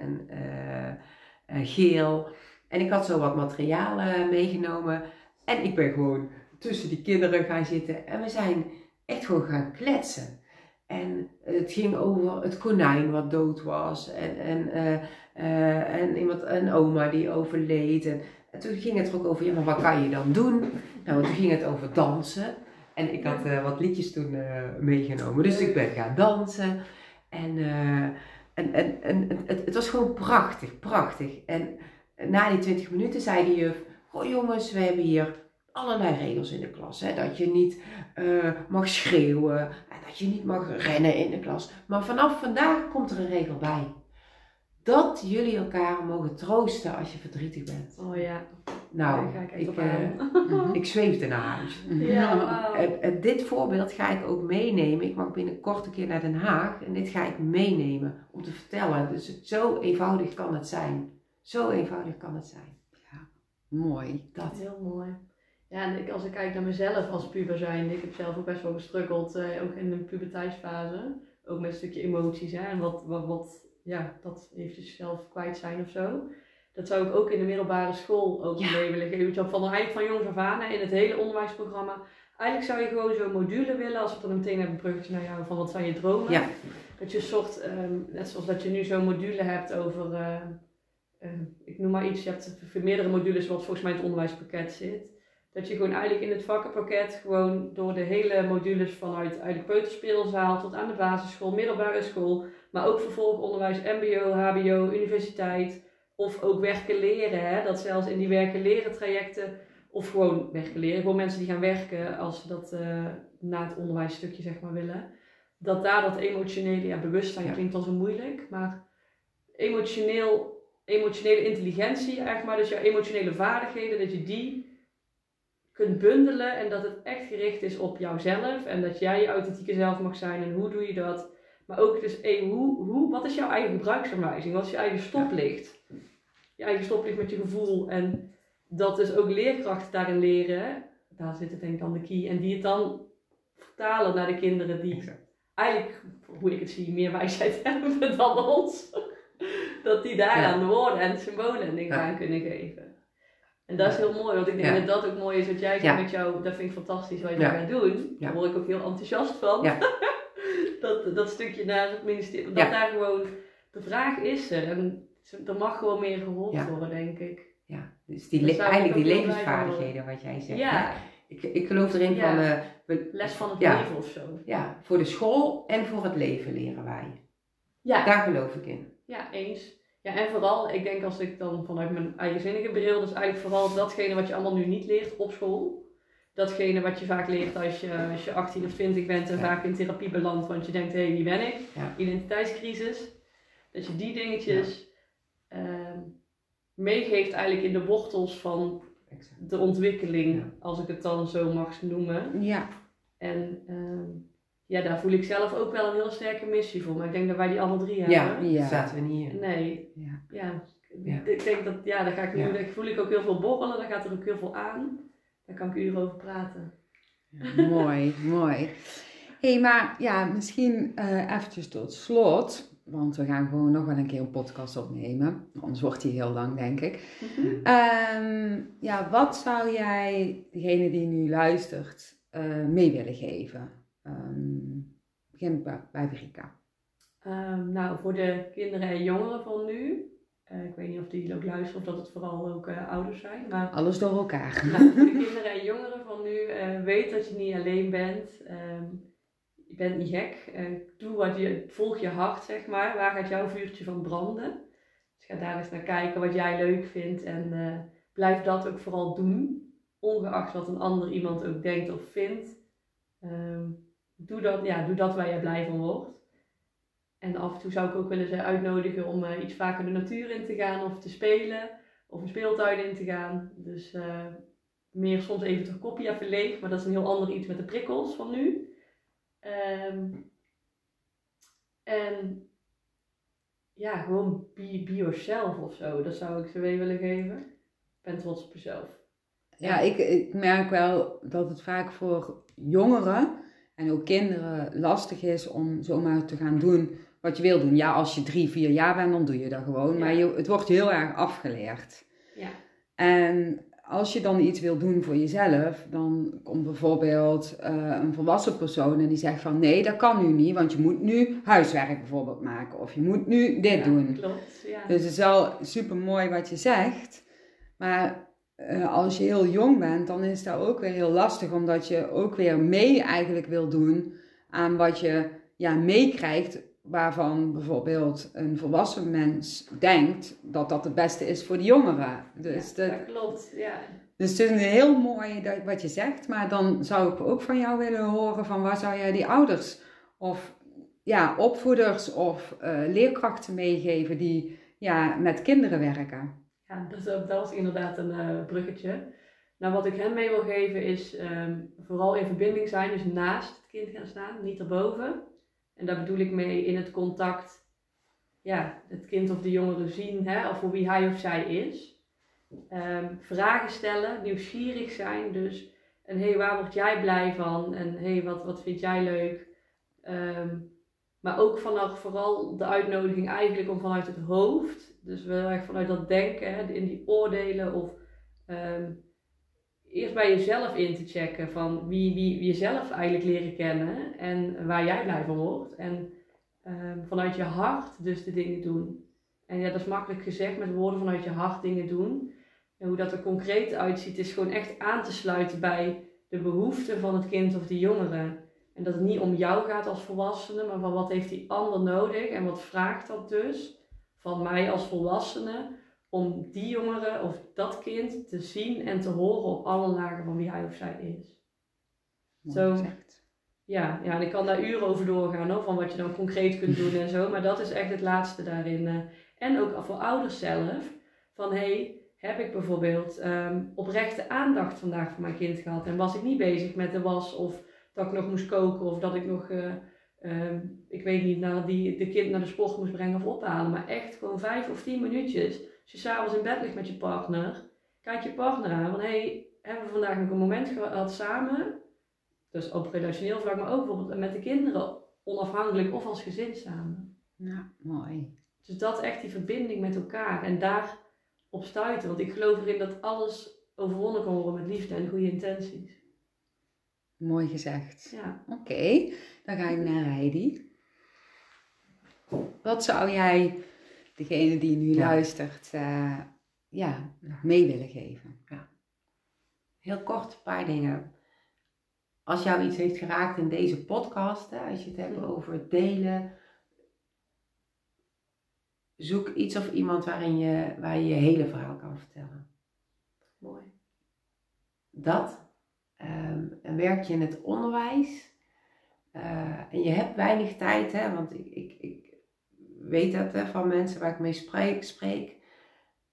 en geel. En ik had zo wat materialen meegenomen. En ik ben gewoon tussen die kinderen gaan zitten. En we zijn echt gewoon gaan kletsen. En het ging over het konijn wat dood was. En, en, eh, eh, en iemand, een oma die overleed. En, en toen ging het er ook over, ja, maar wat kan je dan doen? Nou, toen ging het over dansen. En ik had eh, wat liedjes toen eh, meegenomen. Dus ik ben gaan dansen. En, eh, en, en, en het, het was gewoon prachtig, prachtig. En na die 20 minuten zei de juf: Goh jongens, we hebben hier allerlei regels in de klas. Hè? Dat je niet eh, mag schreeuwen, en dat je niet mag rennen in de klas. Maar vanaf vandaag komt er een regel bij. Dat jullie elkaar mogen troosten als je verdrietig bent. Oh ja. Nou, ik ik, aan. <laughs> ik zweefde naar huis. <laughs> Ja. En, en dit voorbeeld ga ik ook meenemen. Ik mag binnenkort een keer naar Den Haag. En dit ga ik meenemen om te vertellen. Dus zo eenvoudig kan het zijn. Zo eenvoudig kan het zijn. Mooi. Dat. Heel mooi. Ja, en ik, als ik kijk naar mezelf als puber zijnde, ik heb zelf ook best wel gestruggeld, eh, ook in de puberteitsfase. Ook met een stukje emoties, hè. En wat, wat, wat ja, dat eventjes zelf kwijt zijn of zo. Dat zou ik ook in de middelbare school ook Ja. mee willen geven. Van eigenlijk van jongs af aan, in het hele onderwijsprogramma. Eigenlijk zou je gewoon zo'n module willen, als we dan meteen hebben een bruggetje naar jou, van wat zijn je dromen? Ja. Dat je een soort, ehm, net zoals dat je nu zo'n module hebt over, eh, eh, ik noem maar iets, je hebt meerdere modules wat volgens mij in het onderwijspakket zit. Dat je gewoon eigenlijk in het vakkenpakket gewoon door de hele modules vanuit eigenlijk peuterspeelzaal tot aan de basisschool, middelbare school, maar ook vervolgonderwijs, mbo, hbo, universiteit of ook werken leren. Hè? Dat zelfs in die werken leren trajecten of gewoon werken leren, gewoon mensen die gaan werken als ze dat eh, na het onderwijsstukje zeg maar willen. Dat daar dat emotionele, ja bewustzijn klinkt dan zo moeilijk, maar emotioneel, emotionele intelligentie, eigenlijk maar dus jouw emotionele vaardigheden, dat je die kunt bundelen en dat het echt gericht is op jouzelf en dat jij je authentieke zelf mag zijn en hoe doe je dat. Maar ook dus, hey, hoe, hoe, wat is jouw eigen gebruiksaanwijzing? Wat is je eigen stoplicht? Je eigen stoplicht met je gevoel en dat dus ook leerkrachten daarin leren. Daar zit het denk ik dan de key. En die het dan vertalen naar de kinderen die Exact. eigenlijk, hoe ik het zie, meer wijsheid <laughs> hebben dan ons. Dat die daar aan de woorden en symbolen en dingen aan kunnen geven. En dat is heel mooi, want ik denk dat dat ook mooi is wat jij zegt met jou. Dat vind ik fantastisch wat je daar gaat doen. Daar word ik ook heel enthousiast van. <laughs> Dat, dat stukje naar het ministerie, dat daar gewoon, de vraag is er. En er mag gewoon meer geholpen worden, denk ik. Ja, dus die eigenlijk die levensvaardigheden wat jij zegt. Ja, Ik, ik geloof erin Ja. van, eh, les van het Ja. leven of zo. ja, voor de school en voor het leven leren wij. Ja, Daar geloof ik in. Ja, eens. Ja, en vooral, ik denk als ik dan vanuit mijn eigenzinnige bril, dus eigenlijk vooral datgene wat je allemaal nu niet leert op school. Datgene wat je vaak leert als je, als je 18 of 20 bent en Ja. vaak in therapie belandt, want je denkt, hé, hey, wie ben ik? Ja. Identiteitscrisis. Dat je die dingetjes ehm, meegeeft eigenlijk in de wortels van Exact. de ontwikkeling, als ik het dan zo mag noemen. Ja, En ehm, ja, daar voel ik zelf ook wel een heel sterke missie voor. Maar ik denk dat wij die alle drie hebben. Ja. zaten we niet in. Nee, ja. ja. Ja. Ik denk dat, ja, daar ga ik nu, Ja. daar voel ik ook heel veel borrelen, daar gaat er ook heel veel aan. Daar kan ik uren over praten. mooi, mooi. hey, maar ja, misschien eh eventjes tot slot. Want we gaan gewoon nog wel een keer een podcast opnemen. Anders wordt die heel lang, denk ik. Ehm, ja, wat zou jij, degene die nu luistert, eh, mee willen geven? Ehm, begin bij, bij Verika. Ehm, nou, voor de kinderen en jongeren van nu, eh, ik weet niet of die ook luisteren of dat het vooral ook eh, ouders zijn, maar Alles door elkaar. <laughs> nou, voor de kinderen en jongeren van nu, eh, weet dat je niet alleen bent. Ehm, je bent niet gek. Doe wat je, volg je hart, zeg maar. Waar gaat jouw vuurtje van branden? Dus ga daar eens naar kijken wat jij leuk vindt en blijf dat ook vooral doen. Ongeacht wat een ander iemand ook denkt of vindt. Doe, dat, ja, doe dat waar je blij van wordt. En af en toe zou ik ook willen ze uitnodigen om eh, iets vaker de natuur in te gaan of te spelen. Of een speeltuin in te gaan. Dus eh, meer soms even toch kopje even leeg. Maar dat is een heel ander iets met de prikkels van nu. Ehm, en ja, gewoon be, be yourself of zo. Dat zou ik ze mee willen geven. Ik ben trots op jezelf. Ja, ik, ik merk wel dat het vaak voor jongeren en ook kinderen lastig is om zomaar te gaan doen wat je wil doen. Ja, als je drie, vier jaar bent, dan doe je dat gewoon. Ja. Maar je, het wordt heel erg afgeleerd. Ja. En als je dan iets wil doen voor jezelf, dan komt bijvoorbeeld eh, een volwassen persoon en die zegt van nee, dat kan nu niet, want je moet nu huiswerk bijvoorbeeld maken of je moet nu dit Ja, doen. Klopt, ja. Dus het is wel super mooi wat je zegt. Maar eh, als je heel jong bent, dan is dat ook weer heel lastig. Omdat je ook weer mee eigenlijk wil doen aan wat je ja, meekrijgt. Waarvan bijvoorbeeld een volwassen mens denkt dat dat het beste is voor de jongeren. Dus, ja, dat, dat klopt, ja. dus het is een heel mooi dat, wat je zegt. Maar dan zou ik ook van jou willen horen van waar zou jij die ouders of ja, opvoeders of eh, leerkrachten meegeven die ja, met kinderen werken. Ja, dat, dat was inderdaad een eh, bruggetje. Nou, wat ik hen mee wil geven is ehm, vooral in verbinding zijn, dus naast het kind gaan staan, niet erboven. En daar bedoel ik mee in het contact, ja, het kind of de jongere zien, hè, of voor wie hij of zij is. Ehm, vragen stellen, nieuwsgierig zijn, dus. En hé, hey, waar word jij blij van? En hé, hey, wat, wat vind jij leuk? Ehm, maar ook vanaf vooral de uitnodiging eigenlijk om vanuit het hoofd, dus wel echt vanuit dat denken, in die oordelen of ehm, eerst bij jezelf in te checken van wie, wie, wie jezelf eigenlijk leren kennen en waar jij blij van wordt. En ehm, vanuit je hart dus de dingen doen. En ja, dat is makkelijk gezegd met woorden vanuit je hart dingen doen. En hoe dat er concreet uitziet is gewoon echt aan te sluiten bij de behoeften van het kind of de jongere. En dat het niet om jou gaat als volwassene, maar van wat heeft die ander nodig en wat vraagt dat dus van mij als volwassene om die jongere of dat kind te zien en te horen op alle lagen van wie hij of zij is. Zo. Ja, ja, en ik kan daar uren over doorgaan hoor, van wat je dan concreet kunt doen en zo, maar dat is echt het laatste daarin. eh. En ook voor ouders zelf, van hey, heb ik bijvoorbeeld ehm, oprechte aandacht vandaag voor mijn kind gehad en was ik niet bezig met de was of dat ik nog moest koken of dat ik nog, eh, ehm, ik weet niet, naar die, de kind naar de sport moest brengen of ophalen, maar echt gewoon vijf of tien minuutjes. Als je s'avonds in bed ligt met je partner, kijk je partner aan van hey, hebben we vandaag nog een moment gehad samen? Dus op relationeel vlak, maar ook bijvoorbeeld met de kinderen, onafhankelijk of als gezin samen. Ja, mooi. Dus dat echt die verbinding met elkaar en daar op stuiten. Want ik geloof erin dat alles overwonnen kan worden met liefde en goede intenties. Mooi gezegd. Ja. Oké, dan ga ik naar Heidi. Wat zou jij, degene die nu Ja. luistert, eh, ja, mee willen geven? Heel kort, een paar dingen. Als jou iets heeft geraakt in deze podcast, hè, als je het hebt over het delen, zoek iets of iemand waarin je, waar je je hele verhaal kan vertellen. Mooi. Dat. Ehm, en werk je in het onderwijs. eh, en je hebt weinig tijd, hè, want ik, ik, ik weet dat hè, van mensen waar ik mee spreek, spreek.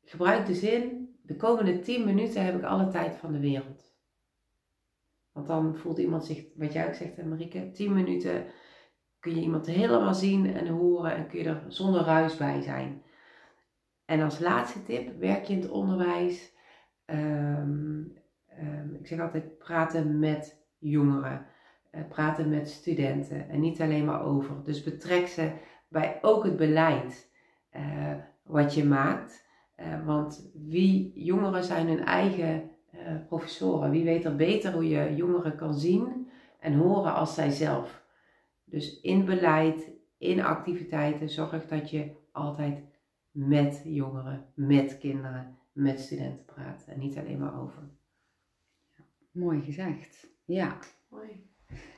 Gebruik de zin, de komende 10 minuten heb ik alle tijd van de wereld. Want dan voelt iemand zich, wat jij ook zegt, hè, Marieke, 10 minuten kun je iemand helemaal zien en horen en kun je er zonder ruis bij zijn. En als laatste tip, werk je in het onderwijs. ehm, ehm, ik zeg altijd praten met jongeren, eh, praten met studenten en niet alleen maar over. Dus betrek ze bij ook het beleid eh, wat je maakt. Eh, want wie jongeren zijn hun eigen professoren. Wie weet er beter hoe je jongeren kan zien en horen als zijzelf. Dus in beleid, in activiteiten, zorg dat je altijd met jongeren, met kinderen, met studenten praat. En niet alleen maar over. Mooi gezegd. Ja. Mooi.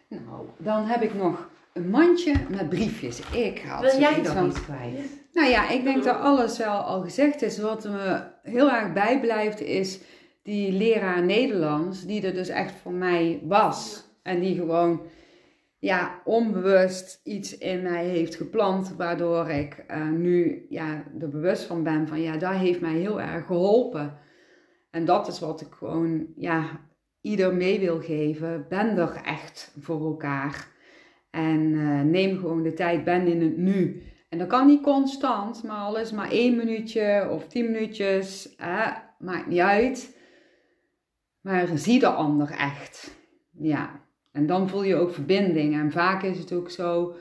Nou, dan heb ik nog een mandje met briefjes. Ik had Wil jij zoiets nog van- iets kwijt? Nou ja, ik denk dat alles wel al gezegd is. Wat me heel erg bijblijft is die leraar Nederlands, die er dus echt voor mij was. En die gewoon, ja, onbewust iets in mij heeft geplant, waardoor ik eh, nu ja, er bewust van ben van, ja, dat heeft mij heel erg geholpen. En dat is wat ik gewoon, ja, ieder mee wil geven. Ben er echt voor elkaar. En eh, neem gewoon de tijd, ben in het nu. En dat kan niet constant, maar al is maar één minuutje of tien minuutjes, maakt niet uit. Maar zie de ander echt. Ja, en dan voel je ook verbinding. En vaak is het ook zo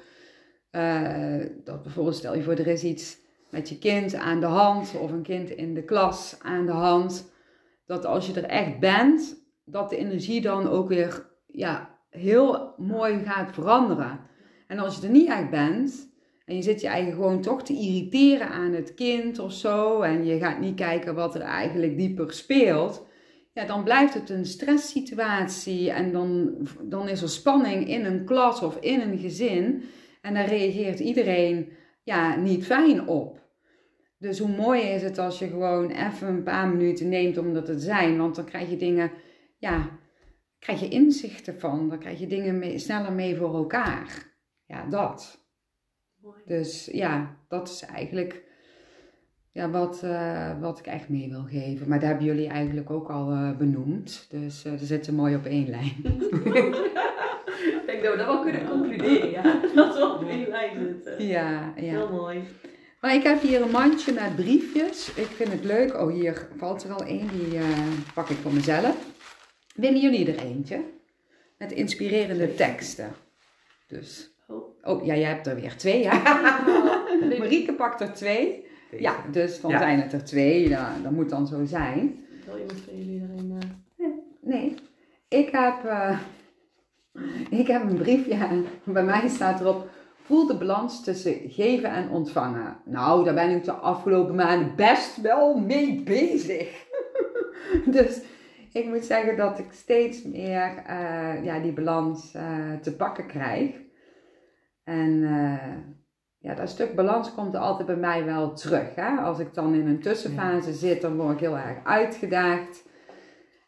eh, dat bijvoorbeeld, stel je voor, er is iets met je kind aan de hand of een kind in de klas aan de hand. Dat als je er echt bent, dat de energie dan ook weer ja, heel mooi gaat veranderen. En als je er niet echt bent, en je zit je eigen gewoon toch te irriteren aan het kind of zo. En je gaat niet kijken wat er eigenlijk dieper speelt. Ja, dan blijft het een stresssituatie. En dan, dan is er spanning in een klas of in een gezin. En daar reageert iedereen ja, niet fijn op. Dus hoe mooi is het als je gewoon even een paar minuten neemt om dat te zijn. Want dan krijg je dingen, ja, krijg je inzichten van. Dan krijg je dingen mee, sneller mee voor elkaar. Ja, dat. Mooi. Dus ja, dat is eigenlijk ja, wat, eh, wat ik echt mee wil geven. Maar dat hebben jullie eigenlijk ook al eh, benoemd. Dus er zitten mooi op één lijn. <laughs> ik denk dat we dat wel kunnen concluderen, ja. <laughs> Dat we op één lijn zitten. Ja, ja. Heel mooi. Maar ik heb hier een mandje met briefjes. Ik vind het leuk. Oh, hier valt er al één. Die pak ik voor mezelf. Willen jullie er eentje? Met inspirerende teksten. Dus. Oh. Oh, ja, jij hebt er weer twee, ja? <laughs> Marieke pakt er twee. Ja, dus dan Ja. zijn het er twee. Ja, dat moet dan zo zijn. Wil iemand van jullie erin? eh, Nee, ik heb, eh, ik heb een briefje en bij mij staat erop: voel de balans tussen geven en ontvangen. Nou, daar ben ik de afgelopen maanden best wel mee bezig. <laughs> dus ik moet zeggen dat ik steeds meer eh, ja, die balans eh, te pakken krijg. En eh, ja, dat stuk balans komt er altijd bij mij wel terug. Hè? Als ik dan in een tussenfase zit, dan word ik heel erg uitgedaagd.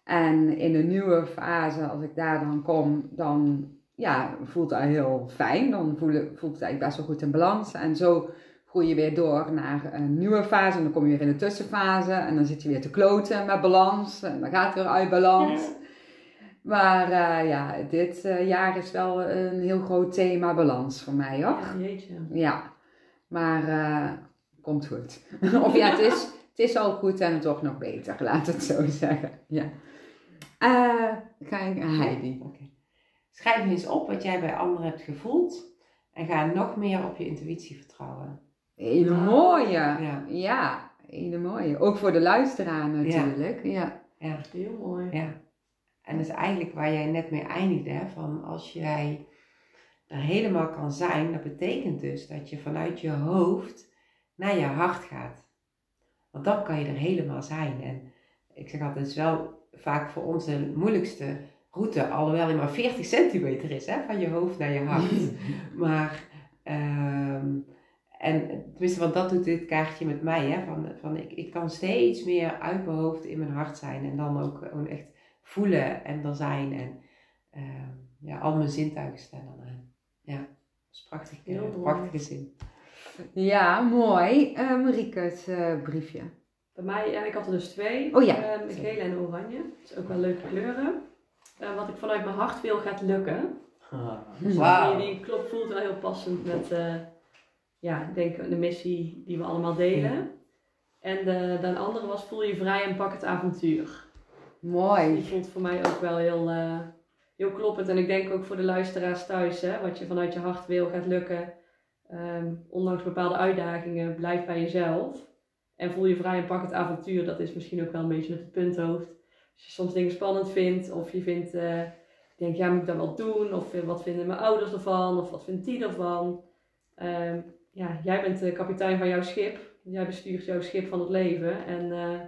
En in een nieuwe fase, als ik daar dan kom, dan ja, voelt dat heel fijn. Dan voel, ik- voelt het eigenlijk best wel goed in balans. En zo groei je weer door naar een nieuwe fase. En dan kom je weer in de tussenfase. En dan zit je weer te kloten met balans. En dan gaat het weer uit balans. Maar eh, ja, dit eh, jaar is wel een heel groot thema balans voor mij hoor. Ja, jeetje. Ja, maar eh, komt goed. <laughs> of ja, het is, het is al goed en toch nog beter, laat het zo zeggen. Ja. Ga ik naar Heidi. Schrijf eens op wat jij bij anderen hebt gevoeld. En ga nog meer op je intuïtie vertrouwen. Hele mooie. Ja. Ja, hele mooie. Ook voor de luisteraar natuurlijk. Ja. Ja. Heel mooi. Ja. En dat is eigenlijk waar jij net mee eindigde, hè, van als jij er helemaal kan zijn, dat betekent dus dat je vanuit je hoofd naar je hart gaat. Want dan kan je er helemaal zijn. En ik zeg altijd, het is wel vaak voor ons de moeilijkste route, alhoewel die maar 40 centimeter is, hè, van je hoofd naar je hart. <laughs> maar, ehm, en tenminste, want dat doet dit kaartje met mij, hè, van, van ik, ik kan steeds meer uit mijn hoofd in mijn hart zijn en dan ook gewoon echt voelen en er zijn en ehm, ja, al mijn zintuigen staan dan aan. Ja, dat is prachtig, Heel eh, prachtige zin. Ja, mooi. Eh Marieke, het eh, briefje. Bij mij, en ik had er dus twee. Oh ja. Ehm, gele en oranje. Dat is ook wel leuke kleuren. Eh, wat ik vanuit mijn hart wil gaat lukken. Dus Wauw. Die, die klopt voelt wel heel passend met eh, ja, ik denk de missie die we allemaal delen. En de, de andere was voel je vrij en pak het avontuur. Die Mooi. voelt voor mij ook wel heel, eh, heel kloppend. En ik denk ook voor de luisteraars thuis, hè, wat je vanuit je hart wil gaat lukken. Ehm, ondanks bepaalde uitdagingen, blijf bij jezelf. En voel je vrij en pak het avontuur. Dat is misschien ook wel een beetje met het punthoofd. Als je soms dingen spannend vindt, of je vindt, eh, je denkt, ja, moet ik dat wel doen? Of eh, wat vinden mijn ouders ervan? Of wat vindt die ervan? Ehm, ja, jij bent de kapitein van jouw schip. Jij bestuurt jouw schip van het leven. En eh,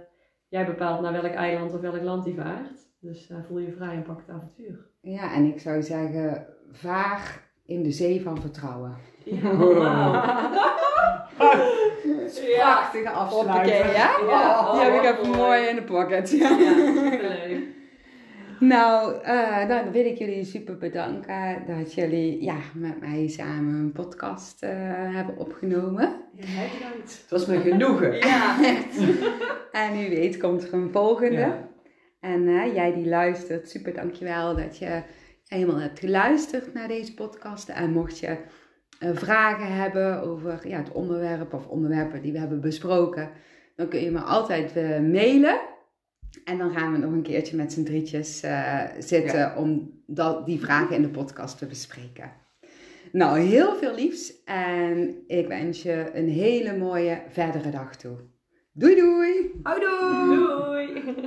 jij bepaalt naar welk eiland of welk land die vaart. Dus eh, voel je vrij en pak het avontuur. Ja, en ik zou zeggen, vaar in de zee van vertrouwen. Ja. <laughs> Ja, Prachtige afsluiting, ja? Ja, Die heb ik oh, even mooi. in de pocket. ja. Nou, eh, dan wil ik jullie super bedanken dat jullie ja, met mij samen een podcast eh, hebben opgenomen. Ja, jij bedankt. Het was me genoegen. <laughs> Ja, echt. <laughs> En u weet, komt er een volgende. Ja. En eh, jij die luistert, super dankjewel dat je helemaal hebt geluisterd naar deze podcast. En mocht je eh, vragen hebben over ja, het onderwerp of onderwerpen die we hebben besproken, dan kun je me altijd eh, mailen. En dan gaan we nog een keertje met z'n drietjes eh, zitten om dat, die vragen in de podcast te bespreken. Nou, heel veel liefs en ik wens je een hele mooie verdere dag toe. Doei doei! Houdoe! Doei.